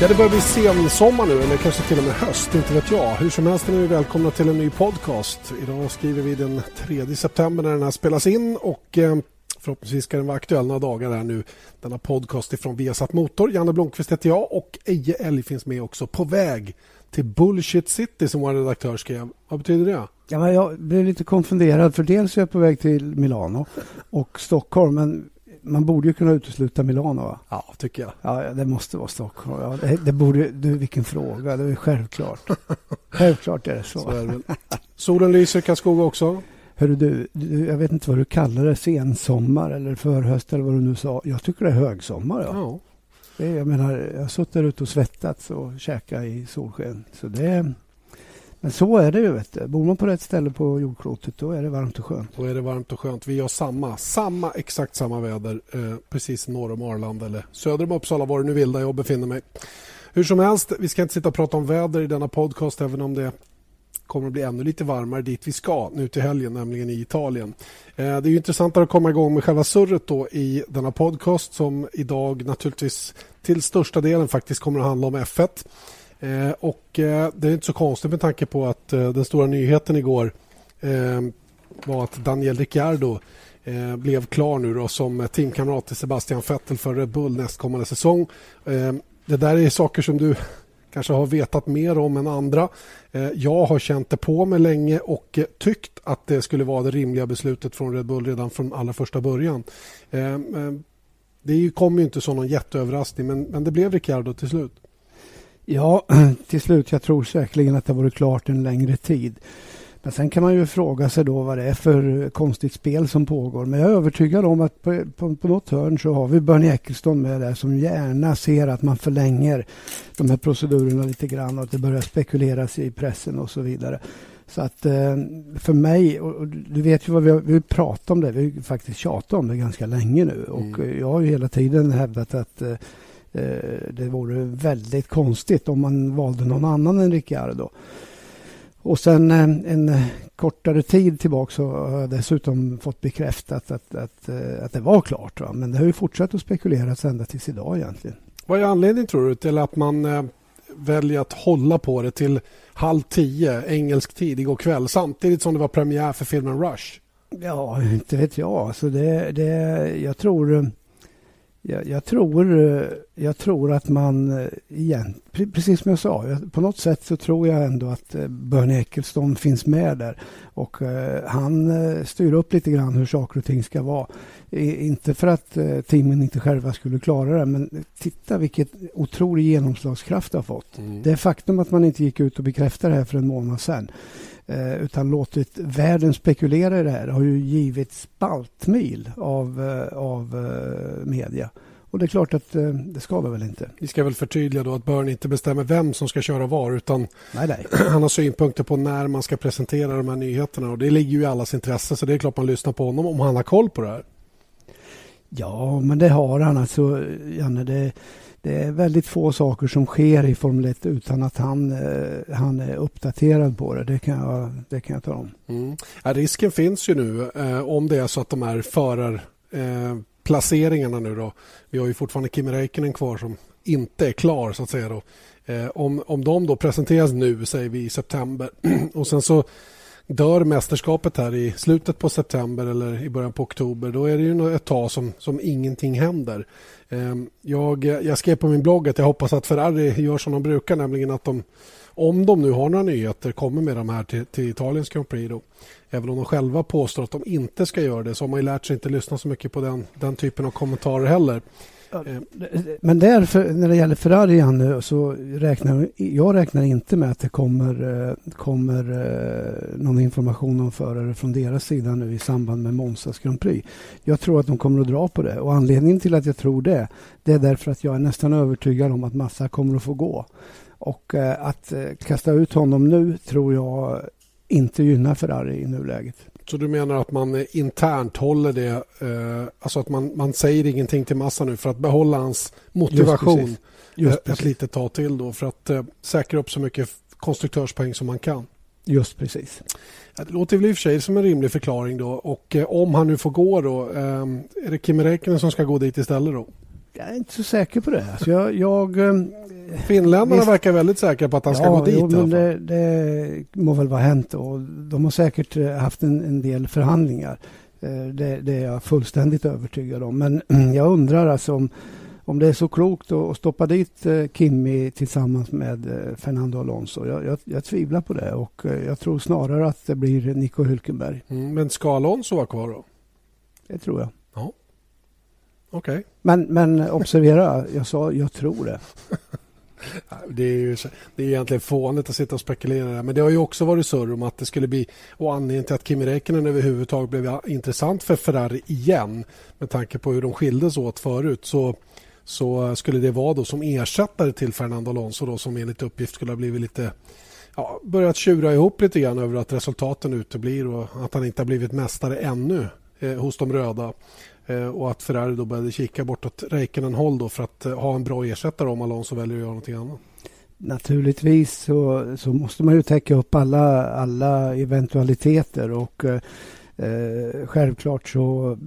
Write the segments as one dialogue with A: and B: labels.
A: Ja, det börjar bli sensommar nu, eller kanske till och med höst, inte vet jag. Hur som helst är ni välkomna till en ny podcast. Idag skriver vi den 3 september när den här spelas in och eh, förhoppningsvis ska den vara aktuell några dagar här nu. Denna podcast ifrån Viasat Motor. Janne Blomqvist heter jag och Eje Elg finns med också på väg till Bullshit City som vår redaktör skrev. Vad betyder det?
B: Ja, jag blev lite konfunderad för dels är jag på väg till Milano och Stockholm men man borde ju kunna utesluta Milano va?
A: Ja, tycker jag.
B: Ja, det måste vara Stockholm. Ja, det, det borde, du, vilken fråga, det är självklart. självklart är det så. så är
A: Solen lyser i Karlskoga också.
B: Hörru du, du, jag vet inte vad du kallar det, sensommar eller förhöst eller vad du nu sa. Jag tycker det är högsommar. Ja. ja. Det, jag menar, jag har suttit där ute och svettats och käkat i solsken. Så det, men så är det ju. Vet du. Bor man på rätt ställe på jordklotet då är det varmt och skönt.
A: Då är det varmt och skönt. Vi har samma, samma exakt samma väder eh, precis norr om Arlanda eller söder om Uppsala, var du nu vill där jag befinner mig. Hur som helst, vi ska inte sitta och prata om väder i denna podcast även om det kommer att bli ännu lite varmare dit vi ska nu till helgen, nämligen i Italien. Eh, det är ju intressantare att komma igång med själva surret då i denna podcast som idag naturligtvis till största delen faktiskt kommer att handla om F1. Eh, och eh, Det är inte så konstigt med tanke på att eh, den stora nyheten igår eh, var att Daniel Ricciardo eh, blev klar nu då som eh, teamkamrat till Sebastian Vettel för Red Bull nästkommande säsong. Eh, det där är saker som du kanske har vetat mer om än andra. Eh, jag har känt det på mig länge och eh, tyckt att det skulle vara det rimliga beslutet från Red Bull redan från allra första början. Det kom ju inte som någon jätteöverraskning men, men det blev Ricciardo till slut.
B: Ja, till slut. Jag tror säkerligen att det vore klart en längre tid. Men sen kan man ju fråga sig då vad det är för konstigt spel som pågår. Men jag är övertygad om att på, på, på något hörn så har vi Bernie Eccleston med där som gärna ser att man förlänger de här procedurerna lite grann och att det börjar spekuleras i pressen och så vidare. Så att eh, för mig, och du vet ju vad vi har, vi pratat om det, vi har faktiskt tjatat om det ganska länge nu och mm. jag har ju hela tiden hävdat att Eh, det vore väldigt konstigt om man valde någon annan än Ricciardo. Och sen eh, en kortare tid tillbaka så har jag dessutom fått bekräftat att, att, eh, att det var klart. Va? Men det har ju fortsatt att spekuleras ända tills idag egentligen.
A: Vad är anledningen tror du till att man väljer att hålla på det till halv tio engelsk tid igår kväll samtidigt som det var premiär för filmen Rush?
B: Ja, inte vet jag. Alltså det, det, jag tror jag, jag, tror, eh, jag tror att man eh, igen, precis som jag sa, på något sätt så tror jag ändå att eh, Bernie Ecclestone finns med där. Och han styr upp lite grann hur saker och ting ska vara. inte för att teamen inte själva skulle klara det, men titta vilket otrolig genomslagskraft det har fått. Mm. Det faktum att man inte gick ut och bekräftade det här för en månad sedan eh, utan låtit världen spekulera i det här har ju givit spaltmil av, eh, av eh, media. Och det är klart att eh, det ska det väl inte.
A: Vi ska väl förtydliga då att Börn inte bestämmer vem som ska köra var utan
B: nej, nej.
A: han har synpunkter på när man ska presentera de här nyheterna och det ligger ju i allas intresse så det är klart man lyssnar på honom om han har koll på det här.
B: Ja, men det har han alltså, Janne. Det, det är väldigt få saker som sker i Formel 1 utan att han, eh, han är uppdaterad på det. Det kan jag, det kan jag ta om.
A: Mm. Ja, risken finns ju nu eh, om det är så att de här förarplaceringarna eh, nu då. Vi har ju fortfarande Kimi Räikkönen kvar som inte är klar så att säga då. Eh, om, om de då presenteras nu, säger vi i september och sen så dör mästerskapet här i slutet på september eller i början på oktober då är det ju ett tag som, som ingenting händer. Ehm, jag, jag skrev på min blogg att jag hoppas att Ferrari gör som de brukar, nämligen att de om de nu har några nyheter kommer med de här till, till Italiens Grand Prix. Då. Även om de själva påstår att de inte ska göra det så har man ju lärt sig inte lyssna så mycket på den, den typen av kommentarer heller.
B: Men där, när det gäller Ferrari nu så räknar jag räknar inte med att det kommer, eh, kommer eh, någon information om förare från deras sida nu i samband med Monzas Grand Prix. Jag tror att de kommer att dra på det och anledningen till att jag tror det, det är därför att jag är nästan övertygad om att Massa kommer att få gå. Och eh, att kasta ut honom nu tror jag inte gynnar Ferrari i nuläget.
A: Så du menar att man internt håller det, eh, alltså att man, man säger ingenting till Massa nu för att behålla hans motivation Just Just ett litet tag till då för att eh, säkra upp så mycket konstruktörspoäng som man kan.
B: Just precis.
A: Det låter väl i och för sig som en rimlig förklaring då och eh, om han nu får gå då, eh, är det Kimi Räikkönen som ska gå dit istället då?
B: Jag är inte så säker på det. Alltså jag, jag,
A: Finländarna visst, verkar väldigt säkra på att han ska ja, gå dit.
B: Jo, men det, det må väl vara hänt. Och de har säkert haft en, en del förhandlingar. Det, det, är jag fullständigt övertygad om. Men jag undrar alltså om, om det är så klokt att stoppa dit Kimmy tillsammans med Fernando Alonso. Jag, jag, jag tvivlar på det och jag tror snarare att det blir Nico Hülkenberg.
A: Mm, men ska Alonso vara kvar då?
B: Det tror jag.
A: Okay.
B: Men, men observera, jag sa jag tror det.
A: Det är, ju, det är egentligen fånigt att sitta och spekulera Men det har ju också varit surr om att det skulle bli och anledningen till att Kimi Räikkönen överhuvudtaget blev intressant för Ferrari igen med tanke på hur de skildes åt förut så, så skulle det vara då som ersättare till Fernando Alonso då, som enligt uppgift skulle ha blivit lite ja, börjat tjura ihop lite grann över att resultaten uteblir och att han inte har blivit mästare ännu eh, hos de röda. Eh, och att Ferrari då började kika bortåt Räikkönen-håll då för att eh, ha en bra ersättare om Alonso väljer att göra någonting annat.
B: Naturligtvis så, så måste man ju täcka upp alla, alla eventualiteter och eh, eh, självklart så,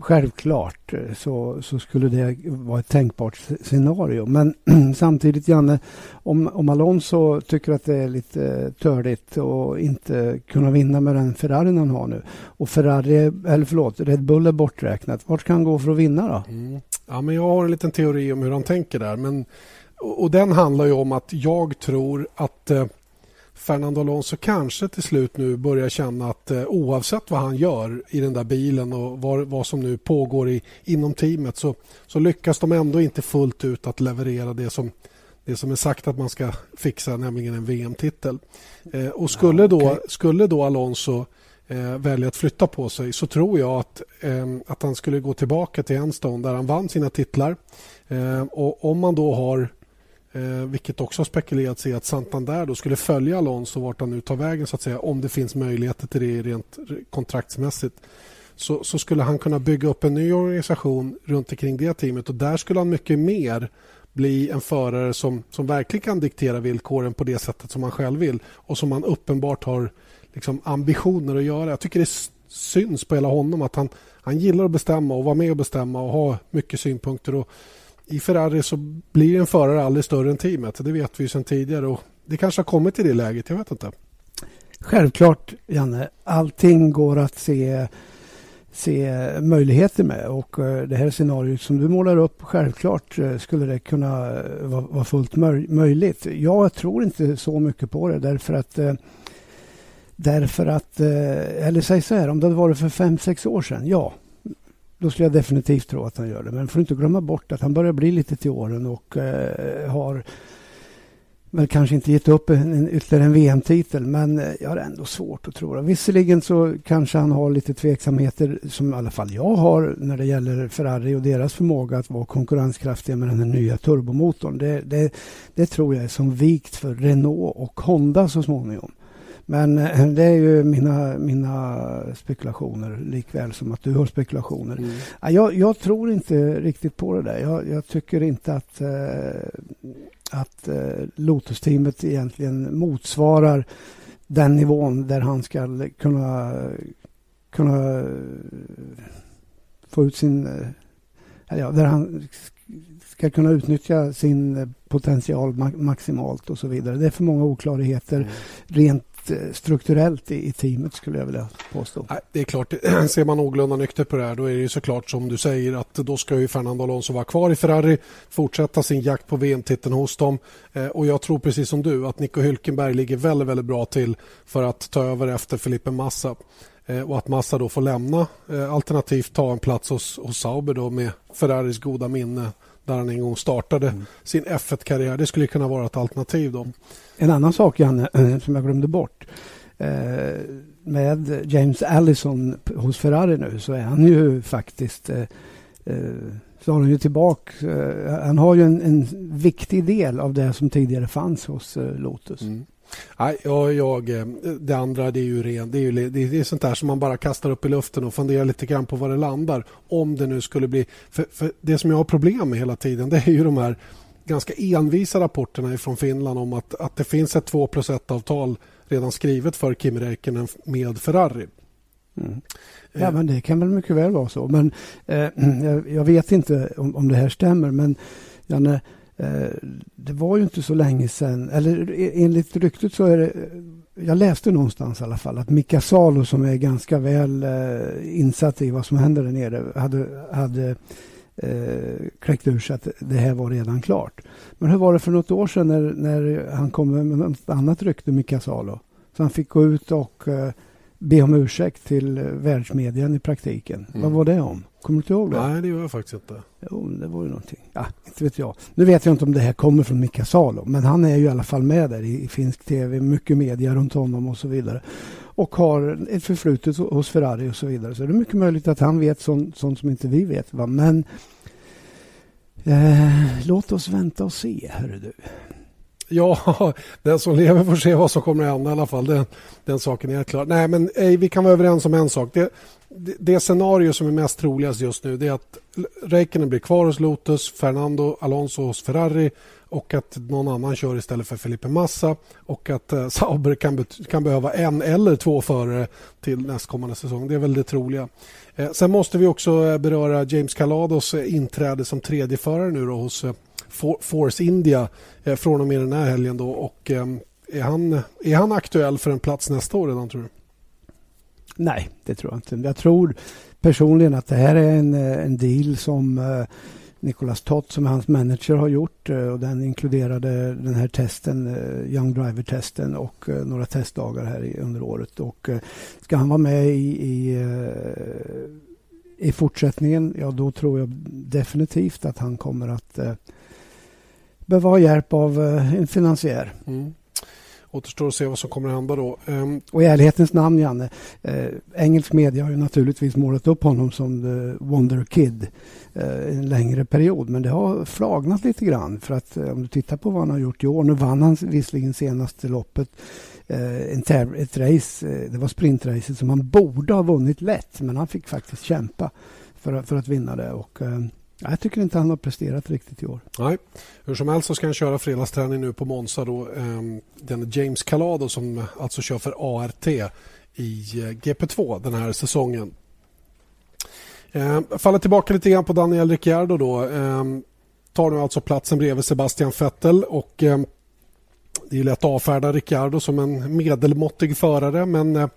B: självklart eh, så, så skulle det vara ett tänkbart scenario. Men samtidigt, Janne, om, om Alonso tycker att det är lite törligt och inte kunna vinna med den Ferrarin han har nu och Ferrari, eller förlåt, Red Bull är borträknat. Vart ska han gå för att vinna då?
A: Mm. Ja, men jag har en liten teori om hur han tänker där. Men, och, och den handlar ju om att jag tror att eh, Fernando Alonso kanske till slut nu börjar känna att eh, oavsett vad han gör i den där bilen och vad, vad som nu pågår i, inom teamet så, så lyckas de ändå inte fullt ut att leverera det som, det som är sagt att man ska fixa, nämligen en VM-titel. Eh, och skulle, då, okay. skulle då Alonso eh, välja att flytta på sig så tror jag att, eh, att han skulle gå tillbaka till Enstone där han vann sina titlar. Eh, och om man då har Eh, vilket också har spekulerats i att Santander då skulle följa Alonso vart han nu tar vägen så att säga om det finns möjligheter till det rent kontraktsmässigt. Så, så skulle han kunna bygga upp en ny organisation runt omkring det teamet och där skulle han mycket mer bli en förare som, som verkligen kan diktera villkoren på det sättet som han själv vill och som han uppenbart har liksom, ambitioner att göra. Jag tycker det syns på hela honom att han, han gillar att bestämma och vara med och bestämma och ha mycket synpunkter. Och i Ferrari så blir en förare aldrig större än teamet. Det vet vi sedan tidigare och det kanske har kommit till det läget. Jag vet inte.
B: Självklart, Janne. Allting går att se, se möjligheter med och eh, det här scenariot som du målar upp, självklart eh, skulle det kunna eh, vara fullt möjligt. Jag tror inte så mycket på det därför att Därför att, eller säg så här, om det hade varit för fem sex år sedan, ja, då skulle jag definitivt tro att han gör det. Men får inte glömma bort att han börjar bli lite till åren och eh, har väl kanske inte gett upp en, en, ytterligare en VM-titel. Men eh, jag har ändå svårt att tro det. Visserligen så kanske han har lite tveksamheter som i alla fall jag har när det gäller Ferrari och deras förmåga att vara konkurrenskraftiga med den här nya turbomotorn. Det, det, det tror jag är som vikt för Renault och Honda så småningom. Men eh, det är ju mina, mina spekulationer likväl som att du har spekulationer. Mm. Jag, jag, tror inte riktigt på det där. Jag, jag tycker inte att, eh, att eh, Lotus-teamet egentligen motsvarar den nivån där han ska kunna, kunna få ut sin... Ja, där han ska kunna utnyttja sin potential maximalt och så vidare. Det är för många oklarheter mm. rent Eh, strukturellt i, i teamet skulle jag vilja påstå.
A: Nej, det är klart, ser man någorlunda nyktert på det här då är det såklart som du säger att då ska ju Fernando Alonso vara kvar i Ferrari, fortsätta sin jakt på VM-titeln hos dem eh, och jag tror precis som du att Nico Hülkenberg ligger väldigt, väldigt bra till för att ta över efter Felipe Massa eh, och att Massa då får lämna alternativt ta en plats hos, hos Sauber då med Ferraris goda minne där han en gång startade mm. sin F1-karriär. Det skulle kunna vara ett alternativ. Då.
B: En annan sak, Janne, eh, som jag glömde bort. Eh, med James Allison hos Ferrari nu så är han ju faktiskt eh, eh så har han ju tillbaka. Eh, han har ju en, en, viktig del av det som tidigare fanns hos Lotus. Mm.
A: Ja, jag, det andra det är ju ren, det är, ju, det är sånt där som man bara kastar upp i luften och funderar lite grann på var det landar. Om det nu skulle bli... För, för det som jag har problem med hela tiden det är ju de här ganska envisa rapporterna från Finland om att, att det finns ett 2 plus 1-avtal redan skrivet för Kimi Räikkönen med Ferrari.
B: Mm. Ja, men det kan väl mycket väl vara så. Men eh, jag, jag, vet inte om, om det här stämmer. Men Janne, eh, det var ju inte så länge sedan, eller enligt ryktet så är det jag läste någonstans i alla fall att Mika Salo som är ganska väl eh, insatt i vad som händer där nere hade, hade eh, kläckt ur sig att det här var redan klart. Men hur var det för något år sedan när, när han kom med något annat rykte, Mika Salo? Så han fick gå ut och eh, be om ursäkt till eh, världsmedien i praktiken. Mm. Vad var det om? Kommer du inte ihåg det?
A: Nej, det gör jag faktiskt inte.
B: Jo, det var ju någonting. Ja, inte vet jag. Nu vet jag inte om det här kommer från Mika Salo, men han är ju i alla fall med där i, i finsk tv, mycket media runt honom och så vidare. Och har ett förflutet hos Ferrari och så vidare. Så det är mycket möjligt att han vet sånt, sånt som inte vi vet. Va? Men eh, låt oss vänta och se, hörru du.
A: Ja, den som lever får se vad som kommer att hända i alla fall. Den, den saken är helt klar. Nej, men ej, vi kan vara överens om en sak. Det, det, det scenario som är mest troligast just nu det är att Räikkönen blir kvar hos Lotus, Fernando Alonso hos Ferrari och att någon annan kör istället för Felipe Massa och att eh, Sauber kan, kan behöva en eller två förare till nästkommande säsong. Det är väl det troliga. Eh, sen måste vi också eh, beröra James Calados eh, inträde som tredje förare nu då hos eh, Force India eh, från och med den här helgen. Då. Och, eh, är, han, är han aktuell för en plats nästa år redan tror du?
B: Nej, det tror jag inte. Jag tror personligen att det här är en, eh, en deal som eh, Nicholas Tott som är hans manager har gjort eh, och den inkluderade den här testen, eh, Young Driver-testen och eh, några testdagar här under året. Och ska han vara med i, i, i fortsättningen, ja då tror jag definitivt att han kommer att behöva ha hjälp av en finansiär. Mm.
A: Återstår att se vad som kommer att hända då. Um...
B: Och i ärlighetens namn, Janne. Eh, engelsk media har ju naturligtvis målat upp honom som the Wonder Kid eh, en längre period. Men det har flagnat lite grann. För att eh, om du tittar på vad han har gjort i år. Nu vann han visserligen senaste loppet. Eh, en ett race, eh, det var sprintracet som han borde ha vunnit lätt. Men han fick faktiskt kämpa för, för att vinna det. Och, ehm, jag tycker inte han har presterat riktigt i år.
A: Nej, hur som helst så ska han köra fredagsträning nu på Monza. Då, ehm, den James Calado som alltså kör för ART i eh, GP2 den här säsongen. Ehm, faller tillbaka lite grann på Daniel Ricciardo då. Ehm, tar nu alltså platsen bredvid Sebastian Vettel och det är lätt att avfärda Ricciardo som en medelmåttig förare men eh,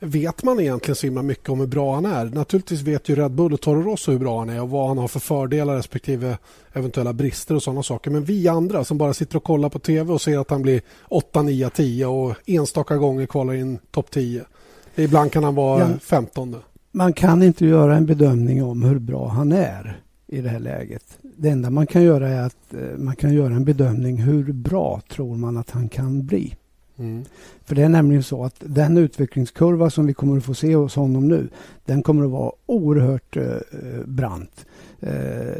A: vet man egentligen så himla mycket om hur bra han är? Naturligtvis vet ju Red Bull och Toro Rosso hur bra han är och vad han har för fördelar respektive eventuella brister och sådana saker. Men vi andra som bara sitter och kollar på tv och ser att han blir 8, 9, 10 och enstaka gånger kvalar in topp 10. Ibland kan han vara ja. 15.
B: Man kan inte göra en bedömning om hur bra han är i det här läget. Det enda man kan göra är att eh, man kan göra en bedömning hur bra tror man att han kan bli. Mm. För det är nämligen så att den utvecklingskurva som vi kommer att få se hos honom nu, den kommer att vara oerhört eh, brant. Eh,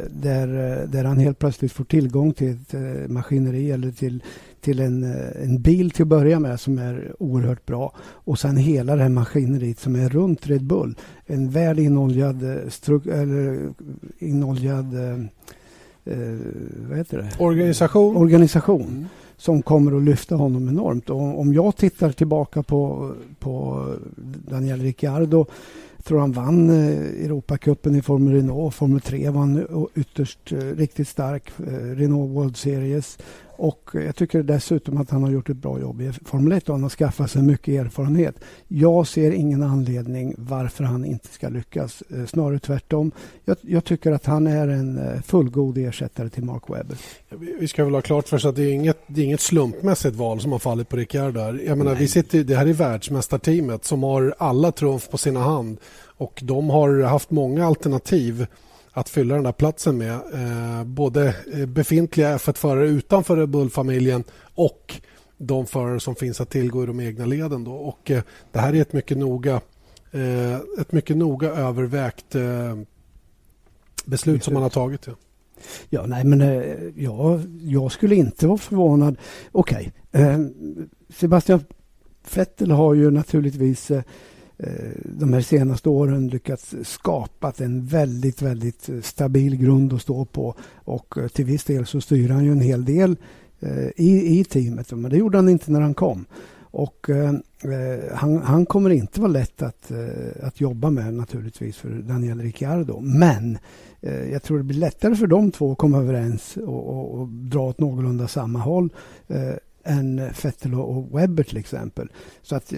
B: där, där han helt plötsligt får tillgång till ett eh, maskineri eller till, till en, eh, en bil till att börja med som är oerhört bra. Och sen hela det här maskineriet som är runt Red Bull. En väl inoljad, eh, eller inoljad eh, vad heter det?
A: Organisation.
B: Organisation. Mm som kommer att lyfta honom enormt. Och om jag tittar tillbaka på, på Daniel Ricciardo tror han vann eh, Europacupen i Formel Renault. Formel 3 vann eh, ytterst eh, riktigt stark Renault World Series. Och jag tycker dessutom att han har gjort ett bra jobb i Formel 1 och han har skaffat sig mycket erfarenhet. Jag ser ingen anledning varför han inte ska lyckas. Eh, snarare tvärtom. Jag, jag tycker att han är en eh, fullgod ersättare till Mark Webber.
A: Vi ska väl ha klart för oss att det är inget, det är inget slumpmässigt val som har fallit på Ricciardo. Jag menar, vi sitter, det här är världsmästarteamet som har alla trumf på sina hand och de har haft många alternativ att fylla den där platsen med. Eh, både eh, befintliga F1-förare utanför Red Bull-familjen och de förare som finns att tillgå i de egna leden. Då. Och, eh, det här är ett mycket noga, eh, ett mycket noga övervägt eh, beslut som man har tagit. Ja.
B: Ja, nej, men eh, ja, jag skulle inte vara förvånad. Okej, okay. Sebastian Vettel har ju naturligtvis Eh, Eh, de här senaste åren lyckats skapa en väldigt, väldigt stabil grund att stå på. Och eh, till viss del så styr han ju en hel del eh, i, i teamet. Men det gjorde han inte när han kom. Och eh, han, han, kommer inte vara lätt att, eh, att jobba med naturligtvis för Daniel Ricciardo. Men eh, jag tror det blir lättare för de två att komma överens och, och, och dra åt någorlunda samma håll än Vettel och Webber till exempel. Så att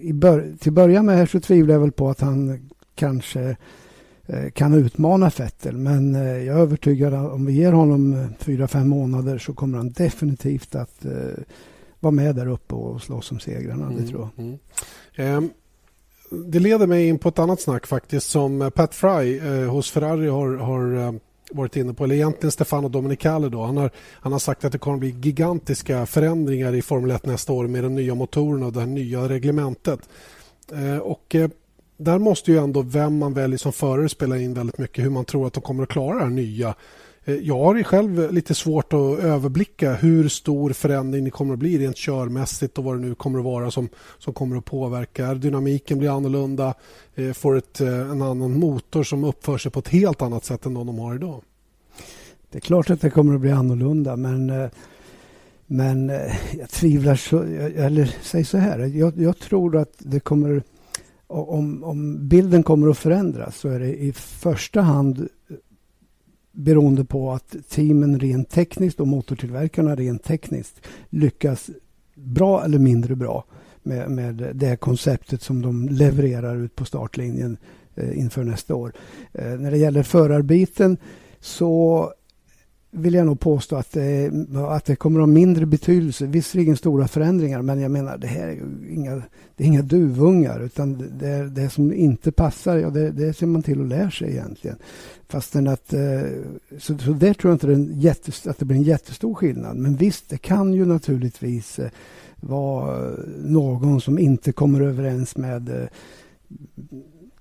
B: i bör till början med så tvivlar jag väl på att han kanske Eh, kan utmana Vettel. Men eh, jag är övertygad om vi ger honom eh, fyra, fem månader så kommer han definitivt att vara med där uppe och slåss om segrarna. Mm, det tror jag. Mm.
A: Eh, det leder mig in på ett annat snack faktiskt som Pat Fry eh, hos Ferrari har, har varit inne på, eller egentligen Stefano Domenicali. Då. Han, har, han har sagt att det kommer att bli gigantiska förändringar i Formel 1 nästa år med de nya motorerna och det här nya reglementet. Eh, och eh, där måste ju ändå vem man väljer som förare spela in väldigt mycket hur man tror att de kommer att klara det här nya. Eh, jag har själv lite svårt att överblicka hur stor förändring det kommer att bli rent körmässigt och vad det nu kommer att vara som, som kommer att påverka. Dynamiken blir annorlunda, eh, får ett, eh, en annan motor som uppför sig på ett helt annat sätt än de har idag.
B: Det är klart att det kommer att bli annorlunda men men jag tvivlar så, eller säg så här, jag, jag tror att det kommer om, om bilden kommer att förändras så är det i första hand beroende på att teamen rent tekniskt och motortillverkarna rent tekniskt lyckas bra eller mindre bra med, med det konceptet som de levererar ut på startlinjen eh, inför nästa år. Eh, när det gäller förarbiten så vill jag nog påstå att det, att det kommer att ha mindre betydelse. Visserligen stora förändringar, men jag menar det här är ju inga, det är inga duvungar. Utan det, det som inte passar, ja, det, det ser man till och lär sig egentligen. Fastän att, eh, så, så där tror jag inte det en att det blir en jättestor skillnad. Men visst, det kan ju naturligtvis eh, vara någon som inte kommer överens med eh,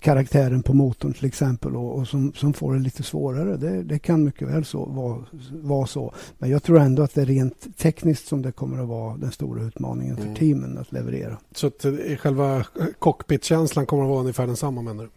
B: karaktären på motorn till exempel och, och som, som, får det lite svårare. Det, det kan mycket väl så, vara, vara, så. Men jag tror ändå att det är rent tekniskt som det kommer att vara den stora utmaningen för mm. teamen att leverera.
A: Så att eh, själva cockpitkänslan kommer att vara ungefär densamma menar du?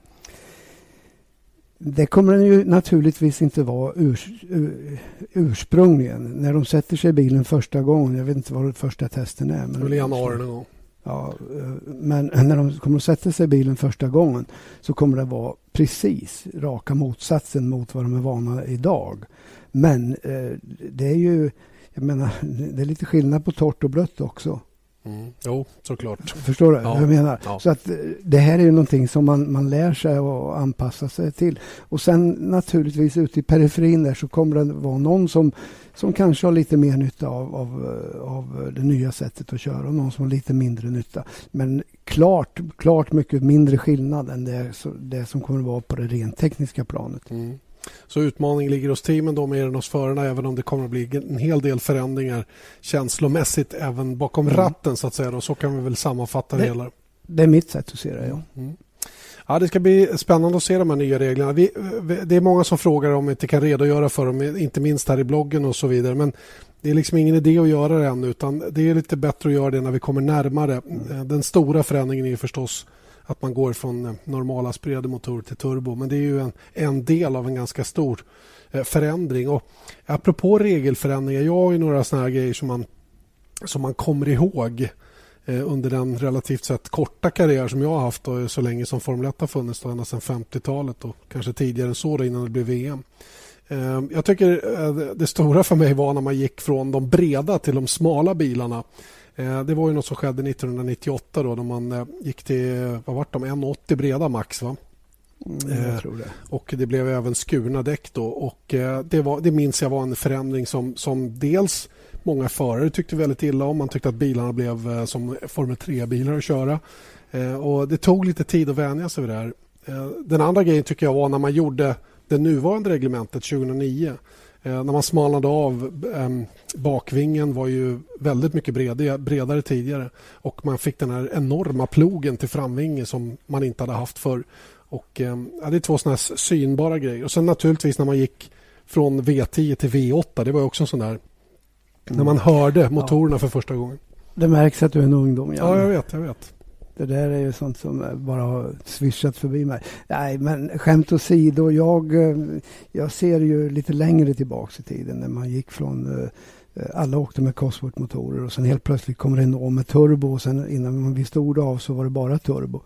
B: Det kommer den ju naturligtvis inte vara urs, ur, ursprungligen. När de sätter sig i bilen första gången, jag vet inte vad första testen är.
A: Men det är januari någon gång.
B: Ja, eh, men när de kommer att sätta sig i bilen första gången så kommer det vara precis raka motsatsen mot vad de är vana idag. Men eh, det är ju, jag menar, det är lite skillnad på torrt och blött också.
A: Mm. Jo, såklart.
B: Förstår du ja. vad jag menar? Ja. Så att eh, det här är ju någonting som man, man lär sig att anpassa sig till. Och sen naturligtvis ute i periferin där så kommer det vara någon som, som kanske har lite mer nytta av, av, eh, av det nya sättet att köra och någon som har lite mindre nytta. Men klart, klart mycket mindre skillnad än det, det som kommer att vara på det rent tekniska planet. Mm.
A: Så utmaningen ligger hos teamen då mer än hos förarna även om det kommer att bli en hel del förändringar känslomässigt även bakom mm. ratten så att säga. Då. Så kan vi väl sammanfatta det, det hela.
B: Det är mitt sätt att se det, ja. Mm.
A: Ja, det ska bli spännande att se de här nya reglerna. Vi, det är många som frågar om vi inte kan redogöra för dem, inte minst här i bloggen och så vidare. Men det är liksom ingen idé att göra det än utan det är lite bättre att göra det när vi kommer närmare. Mm. Den stora förändringen är förstås att man går från eh, normala aspirerade motorer till turbo. Men det är ju en, en del av en ganska stor eh, förändring. Och apropå regelförändringar, jag har ju några såna här grejer som man, som man kommer ihåg eh, under den relativt sett korta karriär som jag har haft då, så länge som Formel 1 har funnits, då, ända sedan 50-talet och kanske tidigare än så då, innan det blev VM. Jag tycker det stora för mig var när man gick från de breda till de smala bilarna. Eh, det var ju något som skedde 1998 då, då man eh, gick till vad var de, 1,80 breda max. Va?
B: Mm, det.
A: Och det blev även skurna däck då. Och det, var, det minns jag var en förändring som, som dels många förare tyckte väldigt illa om. Man tyckte att bilarna blev som Formel 3-bilar att köra. Och Det tog lite tid att vänja sig vid det här. Den andra grejen tycker jag var när man gjorde det nuvarande reglementet 2009 Eh, när man smalnade av eh, bakvingen var ju väldigt mycket bredare, bredare tidigare och man fick den här enorma plogen till framvinge som man inte hade haft förr. Och, eh, ja, det är två såna här synbara grejer. Och sen naturligtvis när man gick från V10 till V8, det var också en sån där... Mm. När man hörde motorerna ja. för första gången.
B: Det märks att du är en ungdom,
A: Jan. Ja, jag vet. Jag vet.
B: Det där är ju sånt som bara har svischat förbi mig. Nej, men skämt åsido. Jag, eh, jag ser ju lite längre tillbaka i tiden när man gick från Eh, alla åkte med Cosworth-motorer och sen helt plötsligt kom Renault med turbo och sen innan man visste ord av så var det bara turbo.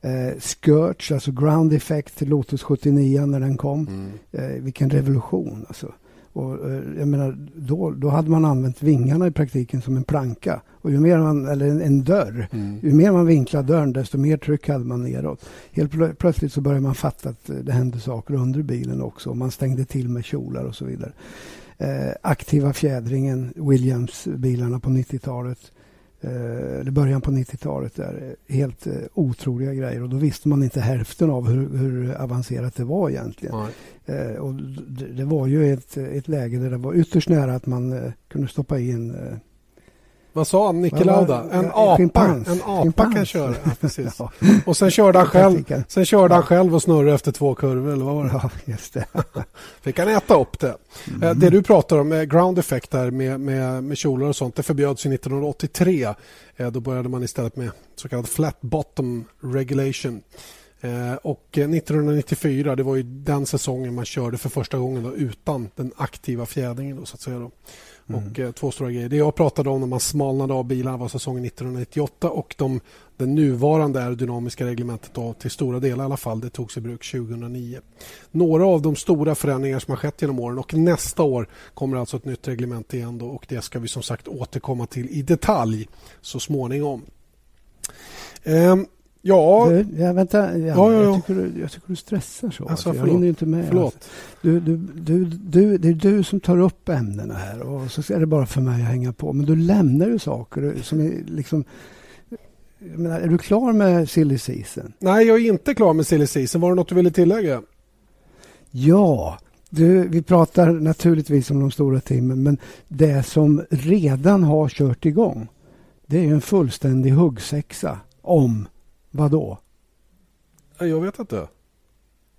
B: Eh, Skirts, alltså ground effect, Lotus 79 när den kom. Mm. Eh, vilken revolution alltså. Och, eh, jag menar, då, då hade man använt vingarna i praktiken som en planka. Och ju mer man, eller en, en dörr. Mm. Ju mer man vinklade dörren desto mer tryck hade man neråt. Helt plö plötsligt så började man fatta att det hände saker under bilen också. Man stängde till med kjolar och så vidare. Eh, aktiva fjädringen, Williams-bilarna på 90-talet eh, eller början på 90-talet. Där, helt eh, otroliga grejer. Och då visste man inte hälften av hur, hur avancerat det var egentligen. Eh, och det, var ju ett, ett läge där det var ytterst nära att man eh, kunde stoppa in eh,
A: vad sa han, Nicke Lauda? En apa, Schimpans. en apa Schimpans. kan köra. Ja, precis. ja. Och sen körde han själv, sen körde han själv och snurrade efter två kurvor. Eller vad var det?
B: Ja, just det.
A: Fick han äta upp det. Mm. Eh, det du pratar om, ground effect där med, med, med kjolar och sånt, det förbjöds 1983. Eh, då började man istället med så kallad flat bottom regulation. Eh, och 1994, det var ju den säsongen man körde för första gången då, utan den aktiva fjädringen. Då, så att säga då. Mm. Och eh, två stora grejer. Det jag pratade om när man smalnade av bilarna var säsongen 1998 och de, det nuvarande aerodynamiska reglementet då, till stora delar i alla fall, det togs i bruk 2009. Några av de stora förändringar som har skett genom åren och nästa år kommer alltså ett nytt reglement igen då, och det ska vi som sagt återkomma till i detalj så småningom.
B: Um, Ja. Du, ja, vänta, ja, ja, ja, Jag, tycker du, jag tycker du stressar så. Alltså, alltså, jag hinner inte med.
A: Förlåt. Alltså.
B: Du, du, du, du, det är du som tar upp ämnena här och så är det bara för mig att hänga på. Men du lämnar ju saker som är liksom... Menar, är du klar med silly season?
A: Nej, jag är inte klar med silly season. Var det något du ville tillägga?
B: Ja, du, vi pratar naturligtvis om de stora timmen men det som redan har kört igång det är en fullständig huggsexa om vad då?
A: Jag vet inte.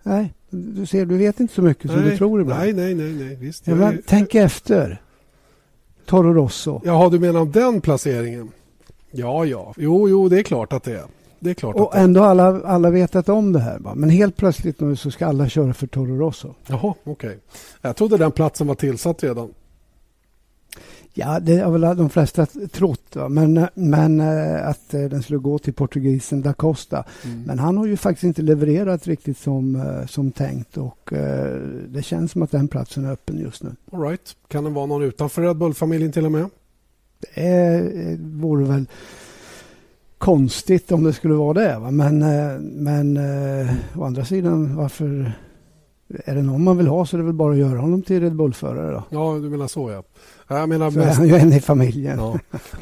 B: Nej, du ser, du vet inte så mycket som du tror ibland.
A: Nej, nej, nej. nej visst.
B: Ja, men, tänk efter. Toro Rosso.
A: Jaha, du menar om den placeringen? Ja, ja. Jo, jo, det är klart att det är. Det är klart
B: och ändå alla, alla vetat om det här. Va? Men helt plötsligt nu så ska alla köra för Toro Rosso.
A: Jaha, okej. Okay. Jag trodde den platsen var tillsatt redan.
B: Ja, det har väl de flesta trott. Va? Men, men eh, att eh, den skulle gå till portugisen da Costa. Mm. Men han har ju faktiskt inte levererat riktigt som, eh, som tänkt och det känns som att den platsen är öppen just nu.
A: All right. Kan det vara någon utanför Red Bull-familjen till och med?
B: Det vore väl konstigt om det skulle vara det. Va? Men, men å andra sidan, varför är det någon man vill ha så är det väl bara att göra honom till Red Bull-förare. Då.
A: Ja, du menar så ja. Jag menar
B: så mest... är han ju en i familjen.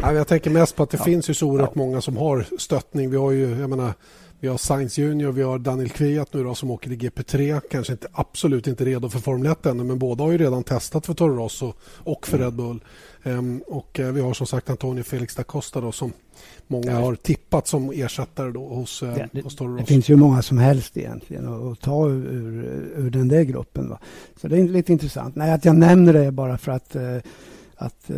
A: Ja. Jag tänker mest på att det ja. finns ju så oerhört ja. många som har stöttning. Vi har ju, jag menar, vi har Sainz Junior, vi har Daniel Kviat nu då, som åker i GP3. Kanske inte, absolut inte redo för Formel 1 ännu, men båda har ju redan testat för Toro Rosso och för. Red Bull. Um, och uh, vi har som sagt Antonio Felix da Costa då, som många ja. har tippat som ersättare då hos, uh,
B: det,
A: hos Toro Rosso.
B: Det finns ju många som helst egentligen att ta ur, ur, ur, den där gruppen. Va? Så det är lite intressant. Nej, att jag nämner det är bara för att uh, att eh,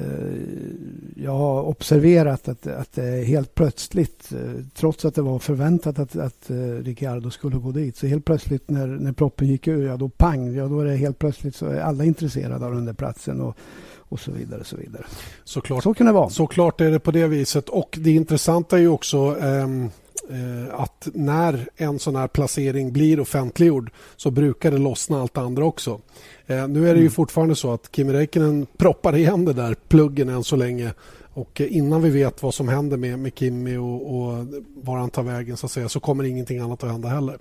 B: jag har observerat att, att det helt plötsligt, eh, trots att det var förväntat att, att eh, Ricciardo skulle gå dit, så helt plötsligt när, när proppen gick ur, ja då pang, ja då är det helt plötsligt så är alla intresserade av den där platsen och, och så vidare. Så vidare.
A: Såklart,
B: så kan det vara.
A: Såklart är det på det viset och det intressanta är ju också ehm Eh, att när en sån här placering blir offentliggjord så brukar det lossna allt andra också. Eh, nu är det ju mm. fortfarande så att Kimi Räikkönen proppar igen det där pluggen än så länge och eh, innan vi vet vad som händer med, med Kimi och, och var han tar vägen så, att säga, så kommer ingenting annat att hända heller.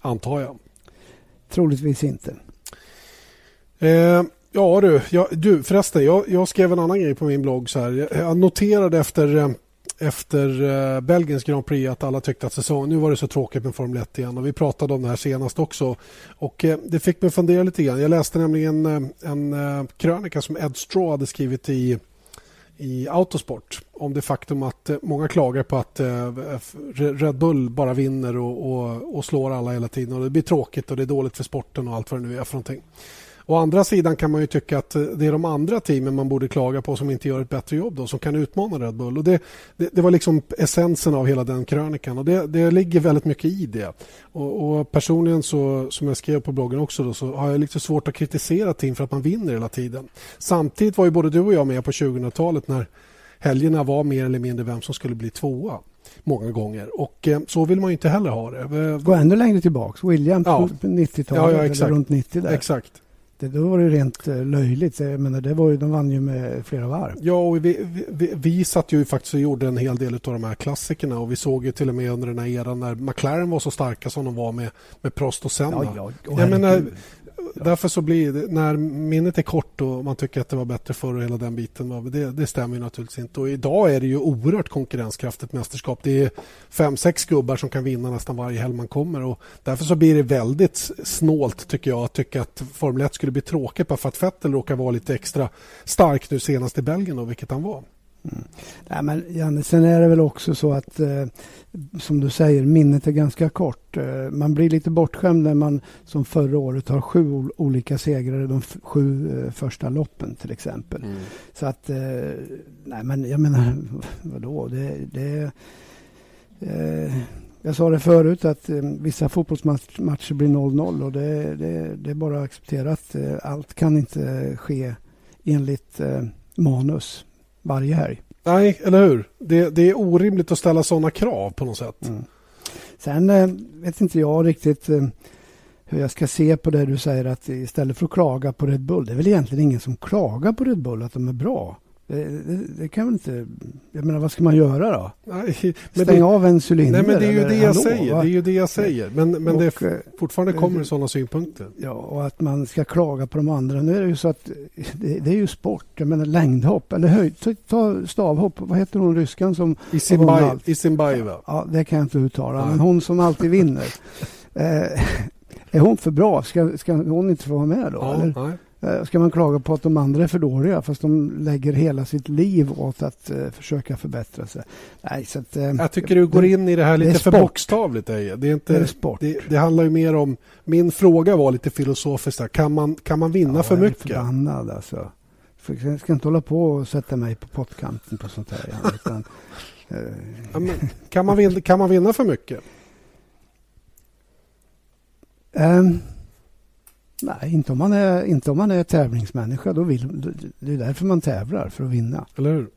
A: Antar jag.
B: Troligtvis inte.
A: Eh, ja du, jag, du förresten, jag, jag, skrev en annan grej på min blogg. Så här. Jag, jag noterade efter efter eh, Belgiens Grand Prix att alla tyckte att säsongen... Nu var det så tråkigt med Formel 1 igen och vi pratade om det här senast också. Och eh, Det fick mig fundera lite grann. Jag läste nämligen uh, en krönika som Ed Straw hade skrivit i i Autosport om det faktum att många klagar på att Red Bull bara vinner och, och, och slår alla hela tiden. och Det blir tråkigt och det är dåligt för sporten och allt vad det nu är för någonting. Å andra sidan kan man ju tycka att det är de andra teamen man borde klaga på som inte gör ett bättre jobb då, som kan utmana Red Bull. Och det, det, det var liksom essensen av hela den krönikan och det, det ligger väldigt mycket i det. Och, och, personligen så, som jag skrev på bloggen också då, så har jag lite svårt att kritisera team för att man vinner hela tiden. Samtidigt var ju både du och jag med på 2000-talet när helgerna var mer eller mindre vem som skulle bli tvåa många gånger. Och eh, så vill man ju inte heller ha det.
B: Gå ännu längre tillbaks. William ja. på 90-talet, ja, ja, runt 90 där.
A: Exakt.
B: Det, då var det rent uh, löjligt. Jag menar, det var ju, de vann ju med flera varv.
A: Ja, och vi, vi, vi satt ju faktiskt och gjorde en hel del av de här klassikerna och vi såg ju till och med under den här eran när McLaren var så starka som de var med, med Prost och Senna. Ja, ja, jag menar, därför så blir det, när minnet är kort och man tycker att det var bättre förr och hela den biten, det, det stämmer ju naturligtvis inte. Och idag är det ju oerhört konkurrenskraftigt mästerskap. Det är fem, sex gubbar som kan vinna nästan varje helg man kommer och därför så blir det väldigt snålt tycker jag att tycka att Formel 1 skulle bli tråkigt bara för att Vettel råkar vara lite extra stark nu senast i Belgien då, vilket han var.
B: Mm. Ja, men Janne, sen är det väl också så att eh, som du säger, minnet är ganska kort. Eh, man blir lite bortskämd när man som förra året har sju olika segrar i de sju eh, första loppen till exempel. Mm. Så att, eh, nej men jag menar, vadå? Det, det, eh, jag sa det förut att eh, vissa fotbollsmatcher blir 0-0 och det, det, det, är bara att acceptera att allt kan inte ske enligt manus varje helg.
A: Nej, eller hur? Det, det är orimligt att ställa sådana krav på något sätt. Mm.
B: Sen eh, vet inte jag riktigt eh, hur jag ska se på det du säger att istället för att klaga på Red Bull. Det är väl egentligen ingen som klagar på Red Bull att de är bra. Det, det, det, kan väl inte... Jag menar, vad ska man göra då? Nej, Stänga av en cylinder?
A: Nej, men det är ju det jag hallå, säger. Det är ju det jag säger. Men, men och, det är, fortfarande kommer sådana synpunkter.
B: Ja, och att man ska klaga på de andra. Nu är det ju så att det, det är ju sport. Jag menar längdhopp eller höjd. Ta stavhopp. Vad heter hon ryskan som...
A: Isinbaeva.
B: Ja, det kan jag inte uttala. Men hon som alltid vinner. eh, är hon för bra? Ska, ska hon inte få vara med då? Ja, eller? Nej. Eh, ska man klaga på att de andra är för dåliga fast de lägger hela sitt liv åt att uh, försöka förbättra sig.
A: Nej, så att, uh, jag tycker du går in i det här lite det för bokstavligt. Eje. Det, är inte, det, är sport. Det, det, handlar ju mer om... Min fråga var lite filosofiskt. Kan man, kan man vinna ja, för mycket?
B: Jag är förbannad alltså. Jag ska inte hålla på och sätta mig på pottkanten på sånt här. Utan,
A: uh, ja, men, kan, man vinna, kan man vinna för mycket?
B: Um, Nej, inte om man är, inte om man är tävlingsmänniska. Då vill, det är därför man tävlar, för att vinna.
A: Eller hur?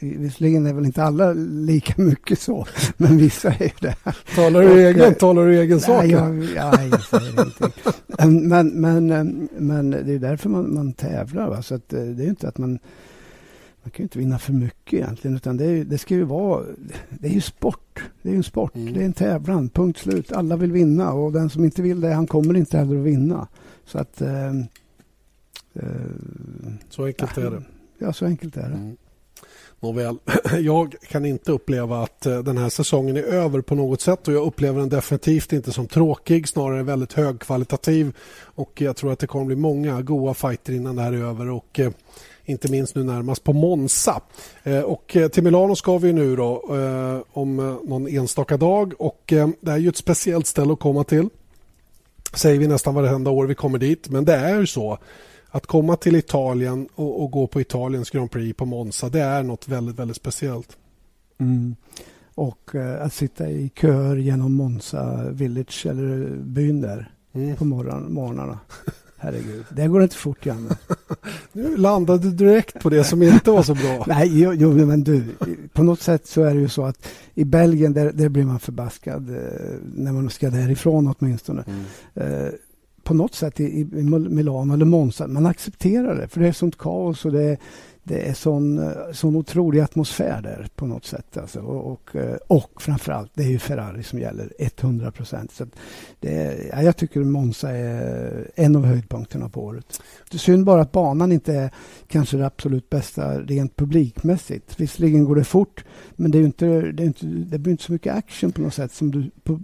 B: Visserligen är väl inte alla lika mycket så, men vissa är det.
A: Talar du egen, eh, talar du egen sak?
B: Nej, jag, nej, jag säger ingenting. Men, men, men det är därför man, man tävlar. Va? Så eh, det är inte att man... Man kan ju inte vinna för mycket egentligen, utan det, är, det ska ju vara... Det är ju sport. Det är en sport. Mm. Det är en tävlan, punkt slut. Alla vill vinna och den som inte vill det, han kommer inte heller att vinna. Så att... Eh,
A: eh, så enkelt är det.
B: Ja, så enkelt är det. Mm.
A: Nåväl, jag kan inte uppleva att eh, den här säsongen är över på något sätt och jag upplever den definitivt inte som tråkig, snarare väldigt högkvalitativ och jag tror att det kommer bli många goa fighter innan det här är över och eh, inte minst nu närmast på Monza. Och till Milano ska vi nu då om någon enstaka dag och det är ju ett speciellt ställe att komma till säger vi nästan varenda år vi kommer dit. Men det är ju så att komma till Italien och, och, gå på Italiens Grand Prix på Monza, det är något väldigt, väldigt speciellt.
B: Mm. Och eh, att sitta i köer genom Monza Village eller byn där mm. på morgon, morgnarna. Herregud, det går inte fort, Janne.
A: Nu landade du direkt på det som inte var så bra.
B: Nej, jo, jo, men du, på något sätt så är det ju så att i Belgien, där, där blir man förbaskad eh, när man ska därifrån åtminstone. Mm. Eh, på något sätt i, i Milano eller Monza, man accepterar det för det är sånt kaos och det är det är sån, eh, sån otrolig atmosfär där på något sätt. Alltså. Och, och, eh, och framförallt, det är ju Ferrari som gäller 100 procent. Ja, jag tycker Monza är en av höjdpunkterna på året. Det är synd bara att banan inte är kanske det absolut bästa rent publikmässigt. Visserligen går det fort, men det, är inte, det, är inte, det blir inte så mycket action på något sätt som du på,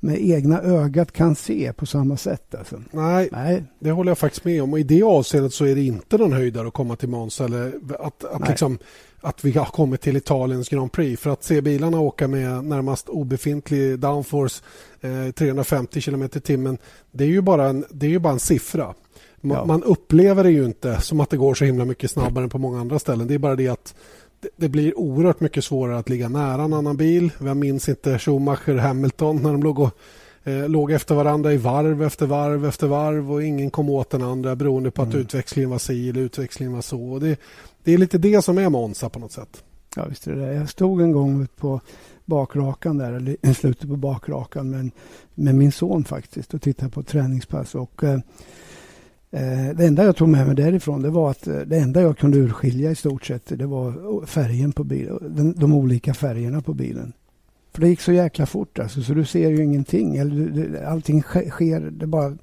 B: med egna ögat kan se på samma sätt. Alltså.
A: Nej, Nej, det håller jag faktiskt med om. Och I det avseendet så är det inte någon höjdare att komma till Monza eller att, att, liksom, att vi har kommit till Italiens Grand Prix. För att se bilarna åka med närmast obefintlig downforce eh, 350 km i timmen det är ju bara en, det är ju bara en siffra. man,
B: Ja.
A: man upplever det ju inte som att det går så himla mycket snabbare än på många andra ställen. Det är bara det att det, blir oerhört mycket svårare att ligga nära en annan bil. Vem minns inte Schumacher Hamilton när de låg, och, eh, låg efter varandra i varv efter varv efter varv och ingen kom åt den andra beroende på att
B: Mm.
A: utväxlingen var si eller utväxlingen var så. Och det, det är lite det som är Monza på något sätt.
B: Ja, visst är det det. Jag stod en gång på bakrakan där, eller i slutet på bakrakan med, med min son faktiskt och tittade på ett träningspass. Och, eh, eh, det enda jag tog med mig därifrån det var att eh, det enda jag kunde urskilja i stort sett det var färgen på bilen, den, de olika färgerna på bilen. För det gick så jäkla fort alltså, så du ser ju ingenting. Eller, allting sker, det bara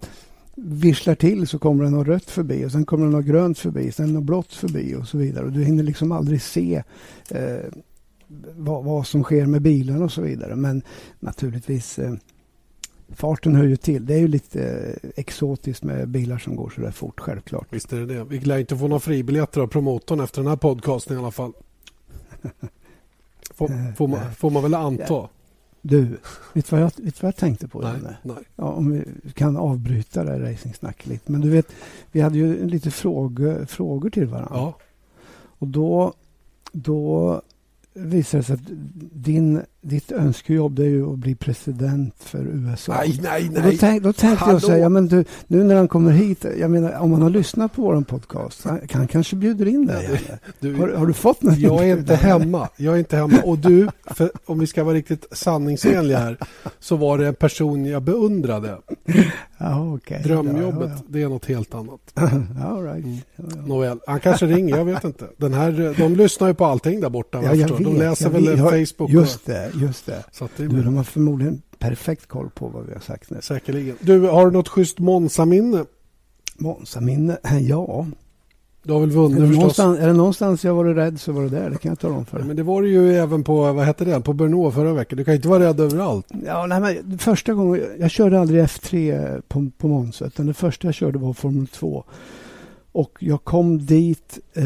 B: visslar till så kommer det något rött förbi och sen kommer det något grönt förbi, sen något blått förbi och så vidare. Och du hinner liksom aldrig se eh, vad, vad som sker med bilen och så vidare. Men naturligtvis eh, farten hör ju till. Det är ju lite eh, exotiskt med bilar som går så där fort, självklart.
A: Visst är det det. Vi lär inte få några fribiljetter av promotorn efter den här podcasten i alla fall. Får, får, man, får man väl anta.
B: Du, vet vad jag, vet vad jag tänkte på?
A: Nej, nej.
B: Ja, om vi kan avbryta det här racingsnacket lite. Men du vet, vi hade ju lite frågor, frågor till varandra.
A: Ja.
B: Och då, då visade det sig att din, ditt önskejobb det är ju att bli president för USA.
A: Nej, nej,
B: Och Då,
A: nej.
B: tänk, då tänkte
A: Hallå?
B: jag säga, ja, men du, nu när han kommer hit, jag menar om han har lyssnat på vår podcast, han, han kanske bjuder in dig.
A: Ja,
B: Har, har du fått något
A: jag är inte hemma. Jag är inte hemma. Och du, för, om vi ska vara riktigt sanningsenliga här, så var det en person jag beundrade.
B: Ja, okej.
A: Drömjobbet,
B: Ja,
A: det är något helt annat.
B: ja, ja. All right.
A: Mm.
B: Ja, ja.
A: Nåväl, han kanske ringer, jag vet inte. Den här, de lyssnar ju på allting där borta.
B: Ja, jag
A: förstår. de
B: vet,
A: läser väl
B: vet.
A: Facebook.
B: Just det, just det.
A: Så det är
B: Du, de har förmodligen perfekt koll på vad vi har sagt nu.
A: Säkerligen. Du, har du något schysst Monza-minne?
B: Monza-minne? Ja.
A: Du har väl
B: Är
A: vunnit
B: det,
A: förstås?
B: någonstans, är det någonstans jag varit rädd så var det där. Det kan jag tala om för dig.
A: men det var det ju även på, vad hette det, på Brno förra veckan. Du kan inte vara rädd överallt.
B: Ja, nej, men första gången, jag körde aldrig F3 på, på Monza utan det första jag körde var Formel 2. Och jag kom dit eh,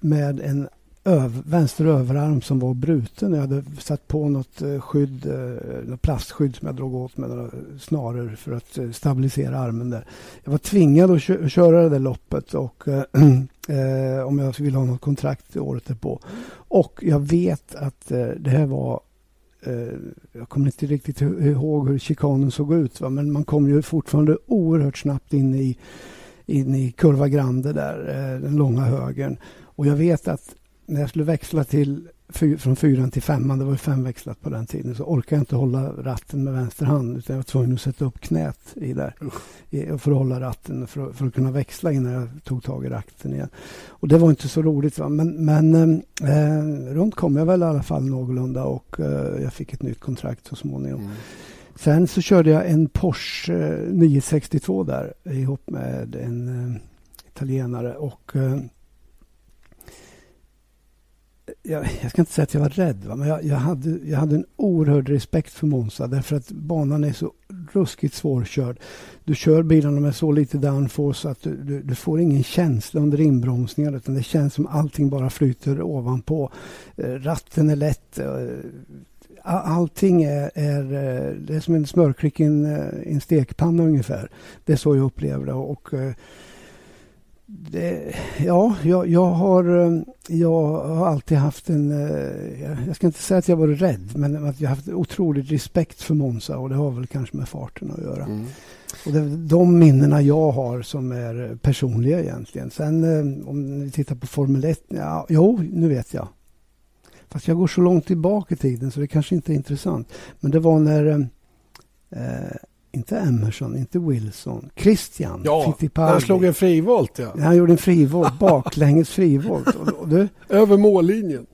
B: med en öv, vänster överarm som var bruten. Jag hade satt på något eh, skydd, eh, något plastskydd som jag drog åt med några snaror för att eh, stabilisera armen där. Jag var tvingad att kö- köra det där loppet och eh, om jag ville ha något kontrakt året därpå. Och jag vet att eh, det här var jag kommer inte riktigt ihåg hur chikanen såg ut, va? men man kom ju fortfarande oerhört snabbt in i, in i kurva Grande där, den långa högern. Och jag vet att när jag skulle växla till från fyran till femman, det var ju femväxlat på den tiden, så orkade jag inte hålla ratten med vänster hand utan jag var tvungen att sätta upp knät i där i, för att hålla ratten för, att- för att kunna växla innan jag tog tag i ratten igen. Och det var inte så roligt. Va? Men, men eh, runt kom jag väl i alla fall någorlunda och eh, jag fick ett nytt kontrakt så småningom.
A: Mm.
B: Sen så körde jag en Porsche eh, 962 där ihop med en eh, italienare och eh, jag, jag ska inte säga att jag var rädd, va? men jag, jag, hade, jag hade en oerhörd respekt för Monza därför att banan är så ruskigt svårkörd. Du kör bilarna med så lite downforce att du, du, du får ingen känsla under inbromsningar utan det känns som allting bara flyter ovanpå. Eh, ratten är lätt. Eh, allting är, är, eh, det är som en smörklick i en, en stekpanna ungefär. Det är så jag upplever det. Och, det, ja, jag, jag, har, eh, jag har alltid haft en... eh, jag- ska inte säga att jag varit rädd, men att jag har haft otrolig respekt för Monza och det har väl kanske med farten att göra.
A: Mm.
B: Och det är de minnena jag har som är personliga egentligen. Sen eh, om ni tittar på Formel 1, ja, jo, nu vet jag. Fast jag går så långt tillbaka i tiden så det kanske inte är intressant. Men det var när, eh, eh, inte Emerson, inte Wilson, Christian
A: Ja,
B: Fittipaldi.
A: han slog en frivolt ja.
B: Han gjorde en frivolt, baklänges frivolt. Och, och du,
A: Över mållinjen.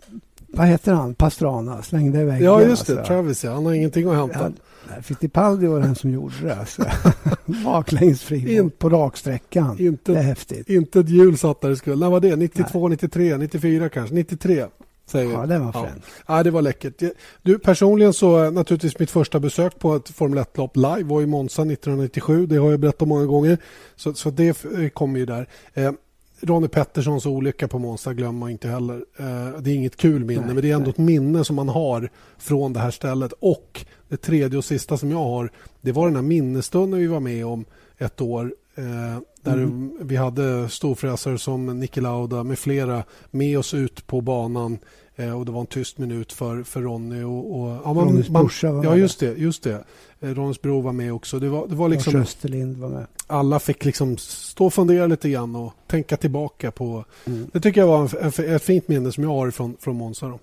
B: vad heter han? Pastrana, slängde iväg
A: Ja, just det.
B: alltså.
A: Travis ja. Han har ingenting att hämta.
B: Ja, nej, Fittipaldi var den som gjorde det. Alltså. Baklänges frivolt på raksträckan. Det är
A: Inte,
B: häftigt.
A: inte ett hjul satt där i skull. När var det? 92, 93, 94 kanske? 93 säger.
B: Ja, det var
A: Ja.
B: fränt.
A: Ja, det var läckert. Du, personligen så eh, naturligtvis mitt första besök på ett Formel 1-lopp live var i Monza 1997. Det har jag berättat många gånger. Så, så det eh, kommer ju där. Eh, Ronnie Petterssons olycka på Monza glömmer man inte heller. Eh, det är inget kul minne,
B: Nej,
A: men det är ändå
B: nej.
A: ett minne som man har från det här stället. Och det tredje och sista som jag har, det var den här minnesstunden vi var med om ett år Eh, där mm. vi hade storfräsare som Niki Lauda med flera med oss ut på banan eh, och det var en tyst minut för, för Ronny. Och, och,
B: ja, man, Ronnys brorsa var
A: Ja, just det. Just det. Eh, Ronnys bror var med också. Det var, det var liksom,
B: Lars Österlind var med.
A: Alla fick liksom stå och fundera lite grann och tänka tillbaka på... Mm. Det tycker jag var en, en, ett fint minne som jag har från, från Monza. Då.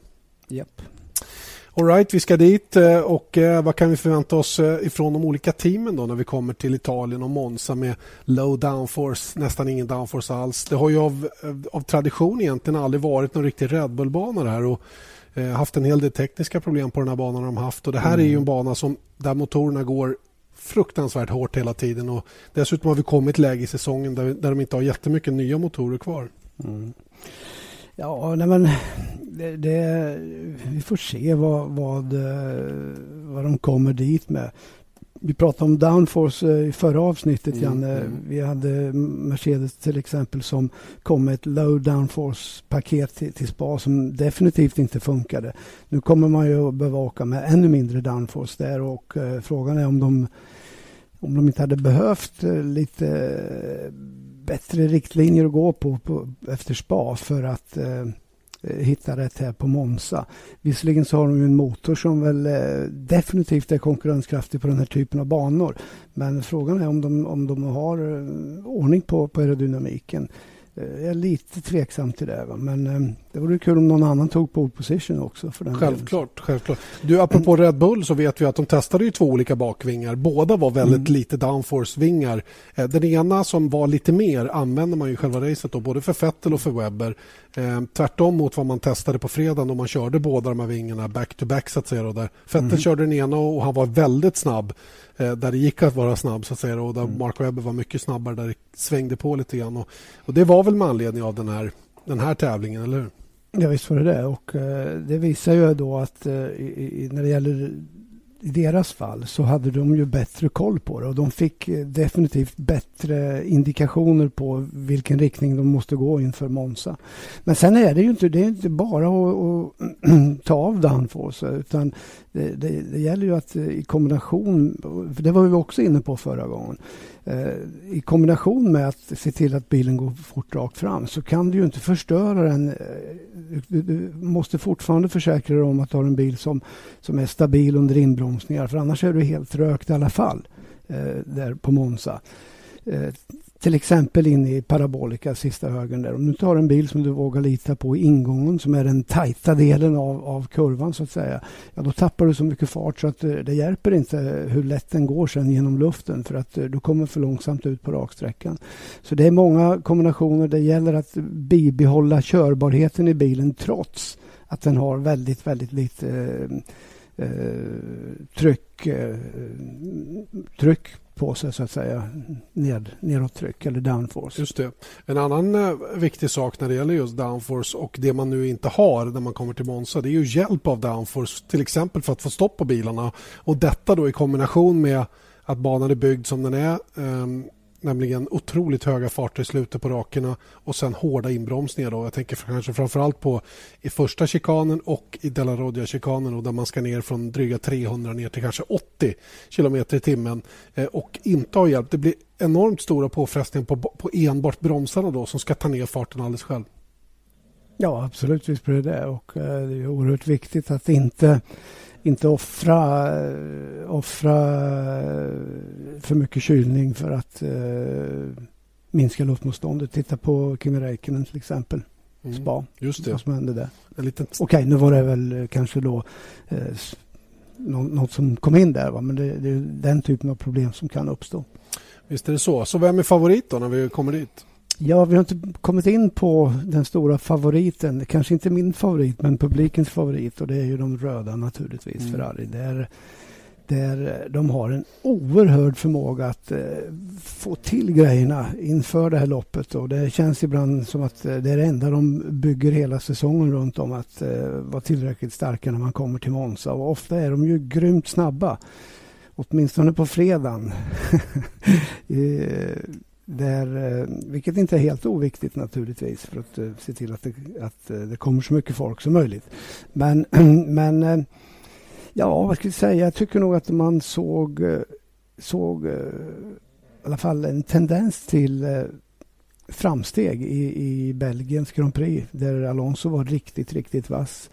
B: Yep.
A: Alright, vi ska dit eh, och eh, vad kan vi förvänta oss eh, ifrån de olika teamen då när vi kommer till Italien och Monza med low downforce, nästan ingen downforce alls. Det har ju av, av tradition egentligen aldrig varit någon riktig Red Bull-bana här och haft en hel del tekniska problem på den här banan de haft och det här mm. är ju en bana som där motorerna går fruktansvärt hårt hela tiden och dessutom har vi kommit läge i säsongen där, där de inte har jättemycket nya motorer kvar. Mm.
B: Ja, nej men det, det, vi får se vad, vad, eh, vad de kommer dit med. Vi pratade om downforce eh, i förra avsnittet, mm, Janne. Mm. Vi hade Mercedes till exempel som kom med ett low downforce-paket till, till spa som definitivt inte funkade. Nu kommer man ju att behöva åka med ännu mindre downforce där och eh, frågan är om de, om de inte hade behövt eh, lite bättre riktlinjer att gå på, på efter spa för att eh, hitta rätt här på Monza. Visserligen så har de en motor som väl eh, definitivt är konkurrenskraftig på den här typen av banor. Men frågan är om de, om de har eh, ordning på, på aerodynamiken. Eh, jag är lite tveksam till det. Va? Men eh, det vore kul om någon annan tog pole position också. För den
A: självklart, självklart. Du, apropå Red Bull så vet vi att de testade ju två olika bakvingar. Båda var väldigt mm. lite downforce-vingar. Eh, den ena som var lite mer använder man ju själva racet då, både för Vettel och för Webber. Eh, tvärtom mot vad man testade på fredagen då man körde båda de här vingarna back-to-back så att säga. Då, där Vettel mm. körde den ena och han var väldigt snabb eh, där det gick att vara snabb så att säga och där mm. Mark Webber var mycket snabbare där det svängde på lite grann. Och, och det var väl med anledning av den här, den här tävlingen, eller hur?
B: Ja, visst var det det. Och, eh, det visar ju då att eh, i, när det gäller i deras fall så hade de ju bättre koll på det och de fick eh, definitivt bättre indikationer på vilken riktning de måste gå inför Monza. Men sen är det ju inte, det är inte bara att, att ta av Danfors utan det, det, det, gäller ju att eh, i kombination, för det var vi också inne på förra gången, Eh, i kombination med att se till att bilen går fort rakt fram så kan du ju inte förstöra den. Eh, du, du måste fortfarande försäkra dig om att du har en bil som, som är stabil under inbromsningar för annars är du helt rökt i alla fall eh, där på Monza. Eh, till exempel in i parabolika sista högen där. Om du inte har en bil som du vågar lita på i ingången som är den tajta delen av, av kurvan så att säga. Ja, då tappar du så mycket fart så att eh, det hjälper inte hur lätt den går sen genom luften för att eh, du kommer för långsamt ut på raksträckan. Så det är många kombinationer. Det gäller att bibehålla körbarheten i bilen trots att den har väldigt, väldigt lite eh, eh tryck, eh, tryck på sig så att säga. Ned, nedåttryck eller downforce.
A: Just det. En annan eh, viktig sak när det gäller just downforce och det man nu inte har när man kommer till Monza det är ju hjälp av downforce till exempel för att få stopp på bilarna. Och detta då i kombination med att banan är byggd som den är. Ehm, Nämligen otroligt höga farter i slutet på rakerna och sen hårda inbromsningar. Då. Jag tänker kanske framförallt på i första chikanen och i Della Rodia-chikanen där man ska ner från dryga 300 ner till kanske 80 km i timmen eh, och inte har hjälp. Det blir enormt stora påfrestningar på, på enbart bromsarna då som ska ta ner farten alldeles själv.
B: Ja, absolut visst blir det det och eh, det är oerhört viktigt att inte inte offra, eh, offra eh, för mycket kylning för att eh, minska luftmotståndet. Titta på Kimi Räikkönen till exempel. Mm. Spa.
A: Just det.
B: Vad som hände där.
A: Liten...
B: Okej, nu var det väl kanske då eh, något som kom in där. Va? Men det, det, är den typen av problem som kan uppstå.
A: Visst är det så. Så vem är favorit då när vi kommer dit?
B: Ja, vi har inte kommit in på den stora favoriten. Kanske inte min favorit, men publikens favorit. Och det är ju de röda naturligtvis, mm. Ferrari. Där, där de har en oerhörd förmåga att eh, få till grejerna inför det här loppet. Och det känns ibland som att eh, det är det enda de bygger hela säsongen runt om. Att eh, vara tillräckligt starka när man kommer till Monza. Och ofta är de ju grymt snabba. Åtminstone på fredagen. Där, eh, vilket inte är helt oviktigt naturligtvis för att eh, se till att det, att eh, det kommer så mycket folk som möjligt. Men, men ja, vad ska jag säga? Jag tycker nog att man såg, såg alla fall en tendens till framsteg i, i Belgiens Grand Prix där Alonso var riktigt, riktigt vass.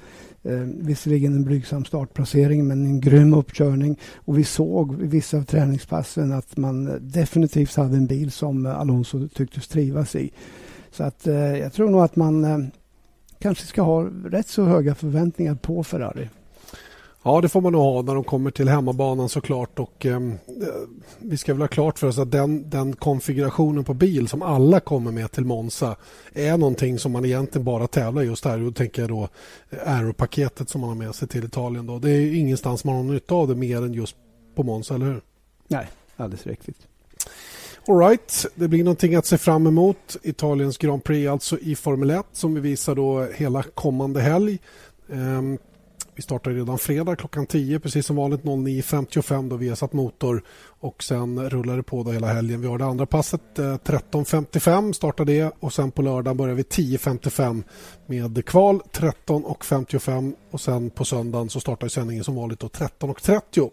B: Eh, visserligen en blygsam startplacering men en grym uppkörning och vi såg i vissa av träningspassen att man eh, definitivt hade en bil som eh, Alonso tycktes trivas i. Så att eh, jag tror nog att man eh, kanske ska ha rätt så höga förväntningar på Ferrari.
A: Ja, det får man nog ha när de kommer till hemmabanan såklart. Och, eh, vi ska väl ha klart för oss att den, den konfigurationen på bil som alla kommer med till Monza är någonting som man egentligen bara tävlar just här. Då tänker jag då Aero-paketet som man har med sig till Italien. Då. Det är ingenstans man har nytta av det mer än just på Monza, eller hur?
B: Nej, alldeles riktigt.
A: All right. Det blir någonting att se fram emot. Italiens Grand Prix alltså i Formel 1 som vi visar då hela kommande helg. Vi startar redan fredag klockan 10 precis som vanligt 09.55 då vi har satt motor och sen rullar det på då hela helgen. Vi har det andra passet eh, 13.55 startar det och sen på lördag börjar vi 10.55 med kval 13.55 och sen på söndagen så startar sändningen som vanligt 13.30.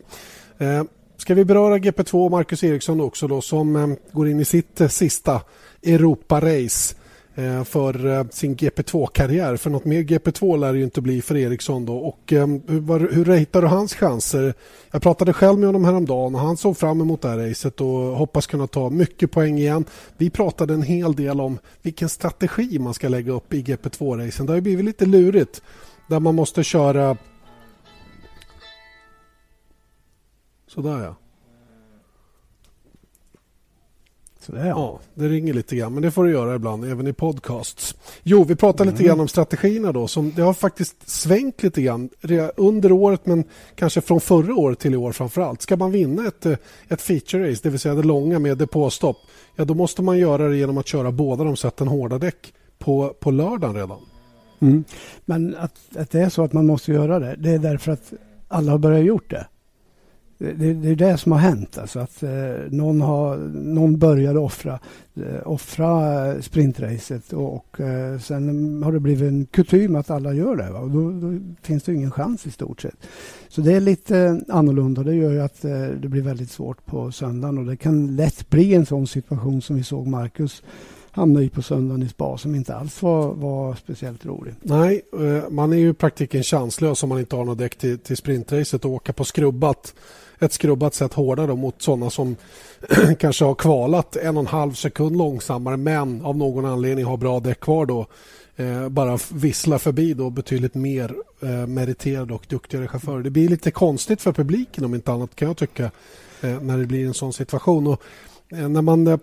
A: Eh, ska vi beröra GP2 och Marcus Eriksson också då som eh, går in i sitt eh, sista Europa-race Eh, för eh, sin GP2-karriär. För något mer GP2 lär det ju inte bli för Eriksson. Då. Och, eh, hur, hur ratear du hans chanser? Jag pratade själv med honom häromdagen och han såg fram emot det här racet och hoppas kunna ta mycket poäng igen. Vi pratade en hel del om vilken strategi man ska lägga upp i GP2-racen. Det har ju blivit lite lurigt där man måste köra Sådär ja.
B: Sådär, ja.
A: det ringer lite grann, men det får du göra ibland, även i podcasts. Jo, vi pratade mm. lite grann om strategierna då. Som det har faktiskt svängt lite grann under året, men kanske från förra året till i år framför allt. Ska man vinna ett, eh, ett feature race, det vill säga det långa med depåstopp, ja då måste man göra det genom att köra båda de sätten hårda däck på, på lördagen redan.
B: Mm. Men att, att det är så att man måste göra det, det är därför att alla har börjat gjort det. Det, det, är det som har hänt. Alltså att eh, någon, har, någon började offra, eh, offra eh, sprintracet och, och eh, sen har det blivit en kutym att alla gör det. Va? Och då, då, finns det ingen chans i stort sett. Så det är lite annorlunda. Det gör ju att eh, det blir väldigt svårt på söndagen och det kan lätt bli en sån situation som vi såg Marcus hamna i på söndagen i spa som inte alls var, var speciellt rolig.
A: Nej, eh, man är ju i praktiken chanslös om man inte har något däck till, till sprintracet och åka på skrubbat ett skrubbat sätt hårdare mot sådana som kanske har kvalat en och en halv sekund långsammare men av någon anledning har bra däck kvar då. Eh, bara vissla förbi då betydligt mer eh, meriterade och duktigare chaufförer. Det blir lite konstigt för publiken om inte annat kan jag tycka eh, när det blir en sån situation. Och, eh, när man eh,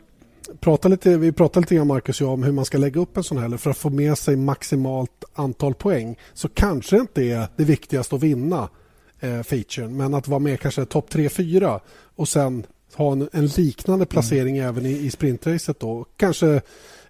A: pratar lite, vi pratade lite grann Marcus och jag om hur man ska lägga upp en sån här för att få med sig maximalt antal poäng så kanske det inte är det viktigaste att vinna eh, featuren. Men att vara med kanske topp 3-4 och sen ha en, en liknande placering mm. även i, i sprintracet då. Kanske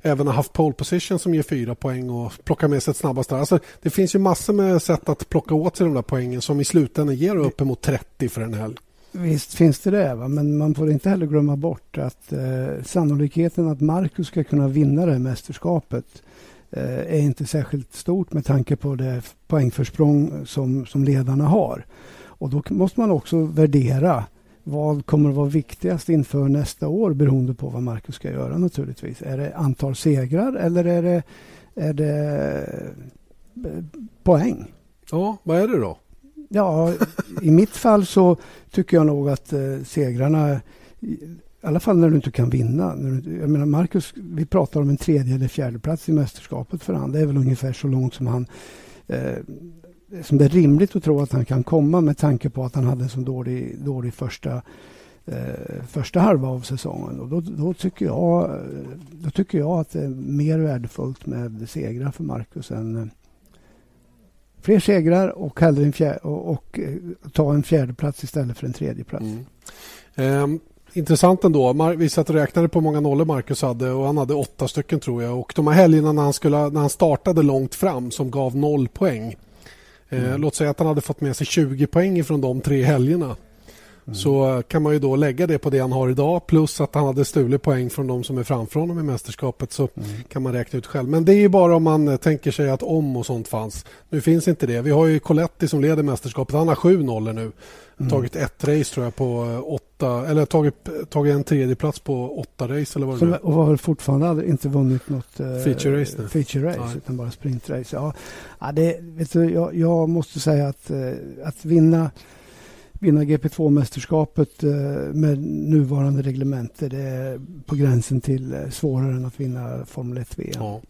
A: även ha haft pole position som ger fyra poäng och plocka med sig ett snabbast. Alltså, det finns ju massor med sätt att plocka åt sig de där poängen som i slutändan ger uppemot 30 för en helg.
B: Visst finns det det, va? men man får inte heller glömma bort att eh, sannolikheten att Marcus ska kunna vinna det här mästerskapet är inte särskilt stort med tanke på det poängförsprång som, som ledarna har. Och då måste man också värdera vad kommer att vara viktigast inför nästa år beroende på vad Marcus ska göra naturligtvis. Är det antal segrar eller är det, är det eh, poäng?
A: Ja, vad är det då?
B: Ja, i mitt fall så tycker jag nog att eh, segrarna i alla fall när du inte kan vinna. jag menar Marcus, vi pratar om en tredje eller fjärde plats i mästerskapet för han. Det är väl ungefär så långt som han eh, som det är rimligt att tro att han kan komma med tanke på att han hade en så dålig, dålig första, eh, första halva av säsongen. Och då, då, tycker jag, då tycker jag att det är mer värdefullt med segrar för Marcus än eh, fler segrar och, hellre en fjär, och, och, eh, ta en fjärde plats istället för en tredje plats.
A: Mm. Um, Intressant ändå. Vi satt och räknade på hur många nollor Marcus hade och han hade åtta stycken tror jag. Och de här helgerna när han, skulle, när han startade långt fram som gav noll poäng. Eh, mm. Låt säga att han hade fått med sig 20 poäng från de tre helgerna. Mm. så kan man ju då lägga det på det han har idag plus att han hade stulit poäng från de som är framför honom i mästerskapet så mm. kan man räkna ut själv. Men det är bara om man tänker sig att om och sånt fanns. Nu finns inte det. Vi har ju Coletti som leder mästerskapet. Han har sju nollor nu. Mm. Tagit ett race tror jag på eh, åtta, eller tagit, tagit en tredje plats på åtta race eller vad det
B: Och har fortfarande inte vunnit något
A: eh, feature race,
B: feature race utan bara sprintrace. Ja, ja det, vet du, jag, jag måste säga att, eh, att vinna vinna GP2-mästerskapet eh, med nuvarande reglementer det är på gränsen till eh, svårare än att vinna Formel 1-VM. Ja.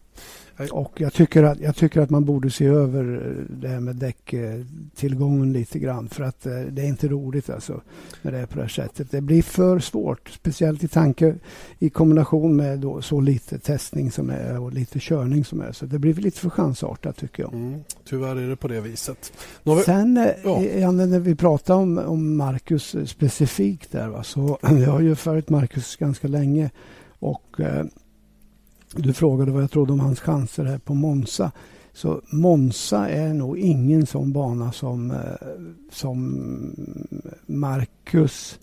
B: Och jag tycker, att, jag tycker att man borde se över det här med däcktillgången lite grann. För att eh, det är inte roligt alltså när det är på det här sättet. Det blir för svårt. Speciellt i tanke i kombination med så lite testning som är och lite körning som är. Så det blir lite för chansartat tycker jag. Mm,
A: tyvärr är det på det viset.
B: Vi... Sen eh, ja. när vi pratar om, om Marcus specifikt där va, så jag har ju följt Marcus ganska länge. Och eh, du frågade vad jag trodde om hans chanser här på Monza. Så Monza är nog ingen sån bana som, eh, som Marcus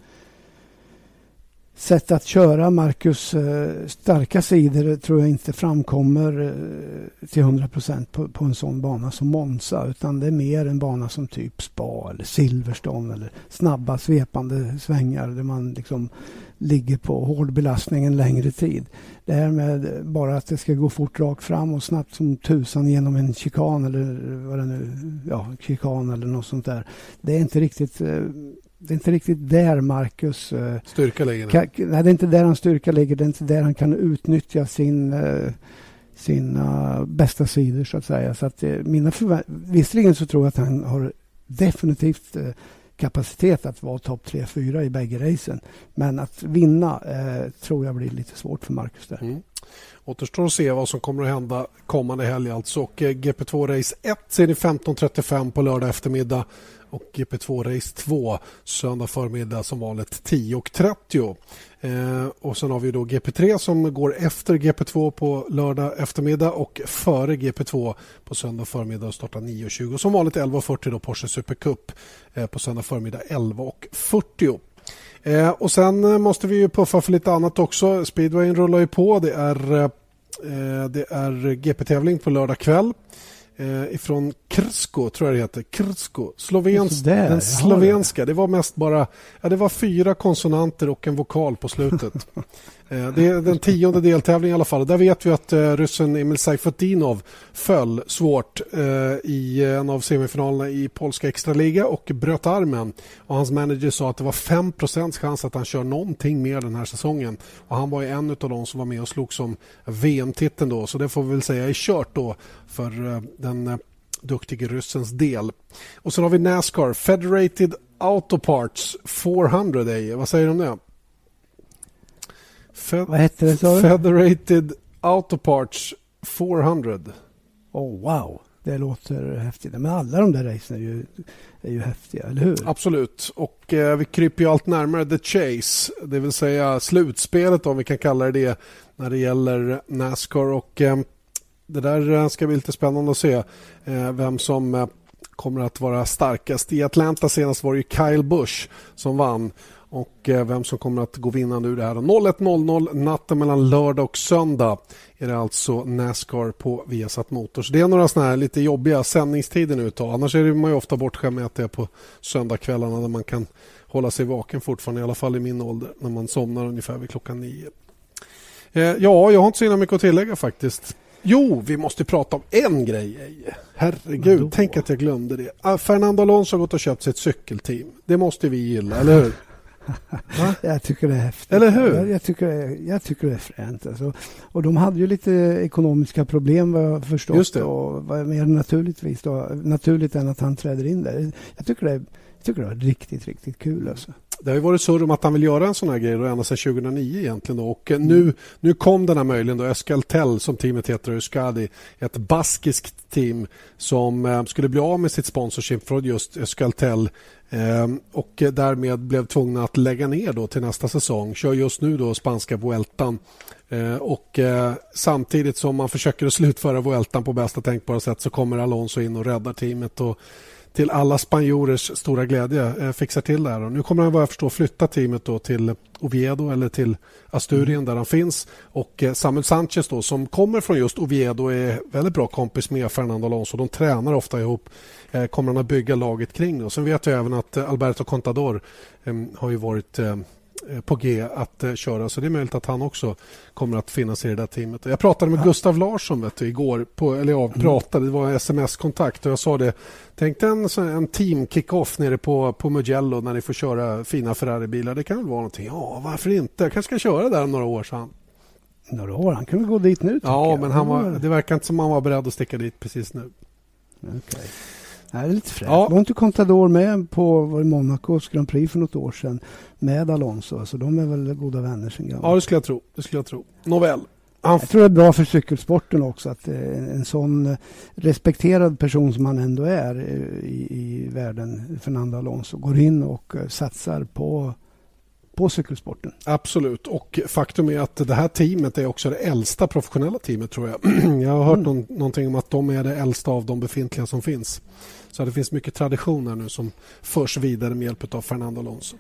B: sätt att köra Marcus eh, starka sidor tror jag inte framkommer eh, till 100 procent på, på, en sån bana som Monza. Utan det är mer en bana som typ Spa eller Silverstone eller snabba svepande svängar där man liksom ligger på hård belastning en längre tid. Det här med bara att det ska gå fort rakt fram och snabbt som tusan genom en chikan eller vad det nu ja, chikan eller något sånt där. Det är inte riktigt eh, det är inte riktigt där Marcus...
A: Eh, styrka ligger?
B: Kan, nej, det är inte där hans styrka ligger. Det är inte där han kan utnyttja sin, uh, sina bästa sidor, så att säga. Så att, mina Visserligen så tror jag att han har definitivt kapacitet att vara topp 3-4 i bägge racen. Men att vinna eh, tror jag blir lite svårt för Marcus där. Mm.
A: Återstår att se vad som kommer att hända kommande helg. Alltså. Och, eh, GP2 Race 1 ser ni 15.35 på lördag eftermiddag och GP2 Race 2 söndag förmiddag som vanligt 10.30. Eh, och sen har vi då GP3 som går efter GP2 på lördag eftermiddag och före GP2 på söndag förmiddag och startar 9.20. Som vanligt 11.40 då Porsche Supercup eh, på söndag förmiddag 11.40. Eh, och sen eh, måste vi ju puffa för lite annat också. Speedwayen rullar ju på. Det är, eh, eh det är GP-tävling på lördag kväll eh, ifrån Krsko, tror jag det heter. Krsko. Slovens, där, den slovenska. Det var mest bara ja, det var fyra konsonanter och en vokal på slutet. Eh, det är den tionde deltävlingen i alla fall. Där vet vi att eh, ryssen Emil Seifutinov föll svårt eh, i en av semifinalerna i polska extraliga och bröt armen. Och hans manager sa att det var 5 chans att han kör någonting mer den här säsongen. Och han var en av de som var med och slog som VM-titeln då. Så det får vi väl säga är kört då för den duktige ryssens del. Och sen har vi Nascar, Federated Autoparts 400 Vad säger du om det?
B: Fe Vad hette det sa
A: du? Federated Autoparts 400.
B: Oh wow, det låter häftigt. Men alla de där racen är ju, är ju häftiga, eller hur?
A: Absolut. Och eh, vi kryper ju allt närmare the chase. Det vill säga slutspelet om vi kan kalla det det när det gäller Nascar. Och eh, det där eh, ska bli lite spännande att se eh, vem som eh, kommer att vara starkast. I Atlanta senast var det Kyle Busch som vann och eh, vem som kommer att gå vinnande ur det här. 01.00 natten mellan lördag och söndag är det alltså Nascar på Viasat Motors. Det är några såna här lite jobbiga sändningstider nu ett Annars är man ju ofta bortskämd med att det är på söndagskvällarna när man kan hålla sig vaken fortfarande, i alla fall i min ålder, när man somnar ungefär vid klockan nio. Eh, ja, jag har inte så mycket att tillägga faktiskt. Jo, vi måste prata om en grej. Herregud, tänk att jag glömde det. Ah, Fernando Alonso har gått och köpt sig ett cykelteam. Det måste vi gilla, eller hur?
B: jag tycker det är häftigt.
A: Eller hur?
B: Jag, jag tycker, jag tycker det är fränt. Alltså. Och de hade ju lite ekonomiska problem vad jag förstått. Just det. Och mer naturligtvis då, naturligt än att han träder in där. Jag tycker det, jag tycker det var riktigt, riktigt kul. Alltså.
A: Det har ju varit surr om att han vill göra en sån här grej då, ända sedan 2009 egentligen. Då. Och mm. nu, nu kom den här möjligen då, som teamet heter, Euskadi, ett baskiskt team som eh, skulle bli av med sitt sponsorship från just Euskaltel eh, och eh, därmed blev tvungna att lägga ner då till nästa säsong. Kör just nu då spanska Vueltan eh, och eh, samtidigt som man försöker att slutföra Vueltan på bästa tänkbara sätt så kommer Alonso in och räddar teamet och till alla spanjorers stora glädje eh, fixar till det här. Nu kommer han vad jag förstår flytta teamet då till Oviedo eller till Asturien mm. där han finns. Och eh, Samuel Sanchez då, som kommer från just Oviedo är väldigt bra kompis med Fernando Alonso. De tränar ofta ihop. Eh, kommer han att bygga laget kring. Och sen vet jag även att Alberto Contador har ju varit på G att eh, köra. Så det är möjligt att han också kommer att finnas i det där teamet. Jag pratade med. Gustav Larsson vet du, igår. På, eller ja, mm. pratade, det var sms-kontakt. Och jag sa det. Tänk en, en team kick-off nere på, på Mugello när ni får köra fina Ferrari-bilar. Det kan väl vara någonting. Ja, varför inte? Jag kanske ska köra där om några år, sa han.
B: Några år? Han kan väl gå dit nu?
A: Ja, men han var, det verkar inte som han var beredd att sticka dit precis nu.
B: Okay. Det är lite fräckt. Ja. Var inte Contador med på var Monacos Grand Prix för något år sedan med Alonso? Alltså, de är väl goda vänner sen
A: gammalt. Ja, det skulle jag tro. Det skulle jag tro. Nåväl.
B: Jag tror det är bra för cykelsporten också att eh, en sån respekterad person som han ändå är eh, i, i världen, Fernando Alonso, går in och eh, satsar på på cykelsporten.
A: Absolut. Och faktum är att det här teamet är också det äldsta professionella teamet tror jag. Jag har hört mm. någon, någonting om att de är det äldsta av de befintliga som finns. Så det finns mycket traditioner nu som förs vidare med hjälp av Fernando Alonso.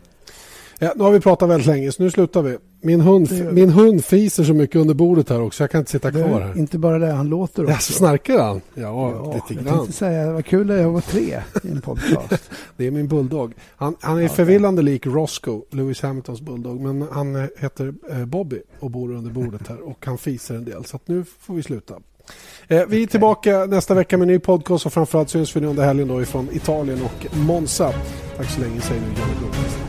A: Ja, nu har vi pratat väldigt länge så nu slutar vi. Min hund, min hund fiser så mycket under bordet här också. Jag kan inte sitta kvar här.
B: Inte bara det, han låter också. Ja,
A: snarkar han? Ja,
B: ja lite grann. Jag tänkte säga, vad kul det är att vara tre i en podcast.
A: det är min bulldog. Han, han är ja, förvillande lik Roscoe, Lewis Hamiltons bulldog. Men han heter eh, Bobby och bor under bordet här. Och han fiser en del. Så nu får vi sluta. Eh, vi är tillbaka nästa vecka med en ny podcast och framförallt syns vi nu under helgen då ifrån Italien och Monza. Tack så länge säger nu Janne Blomqvist.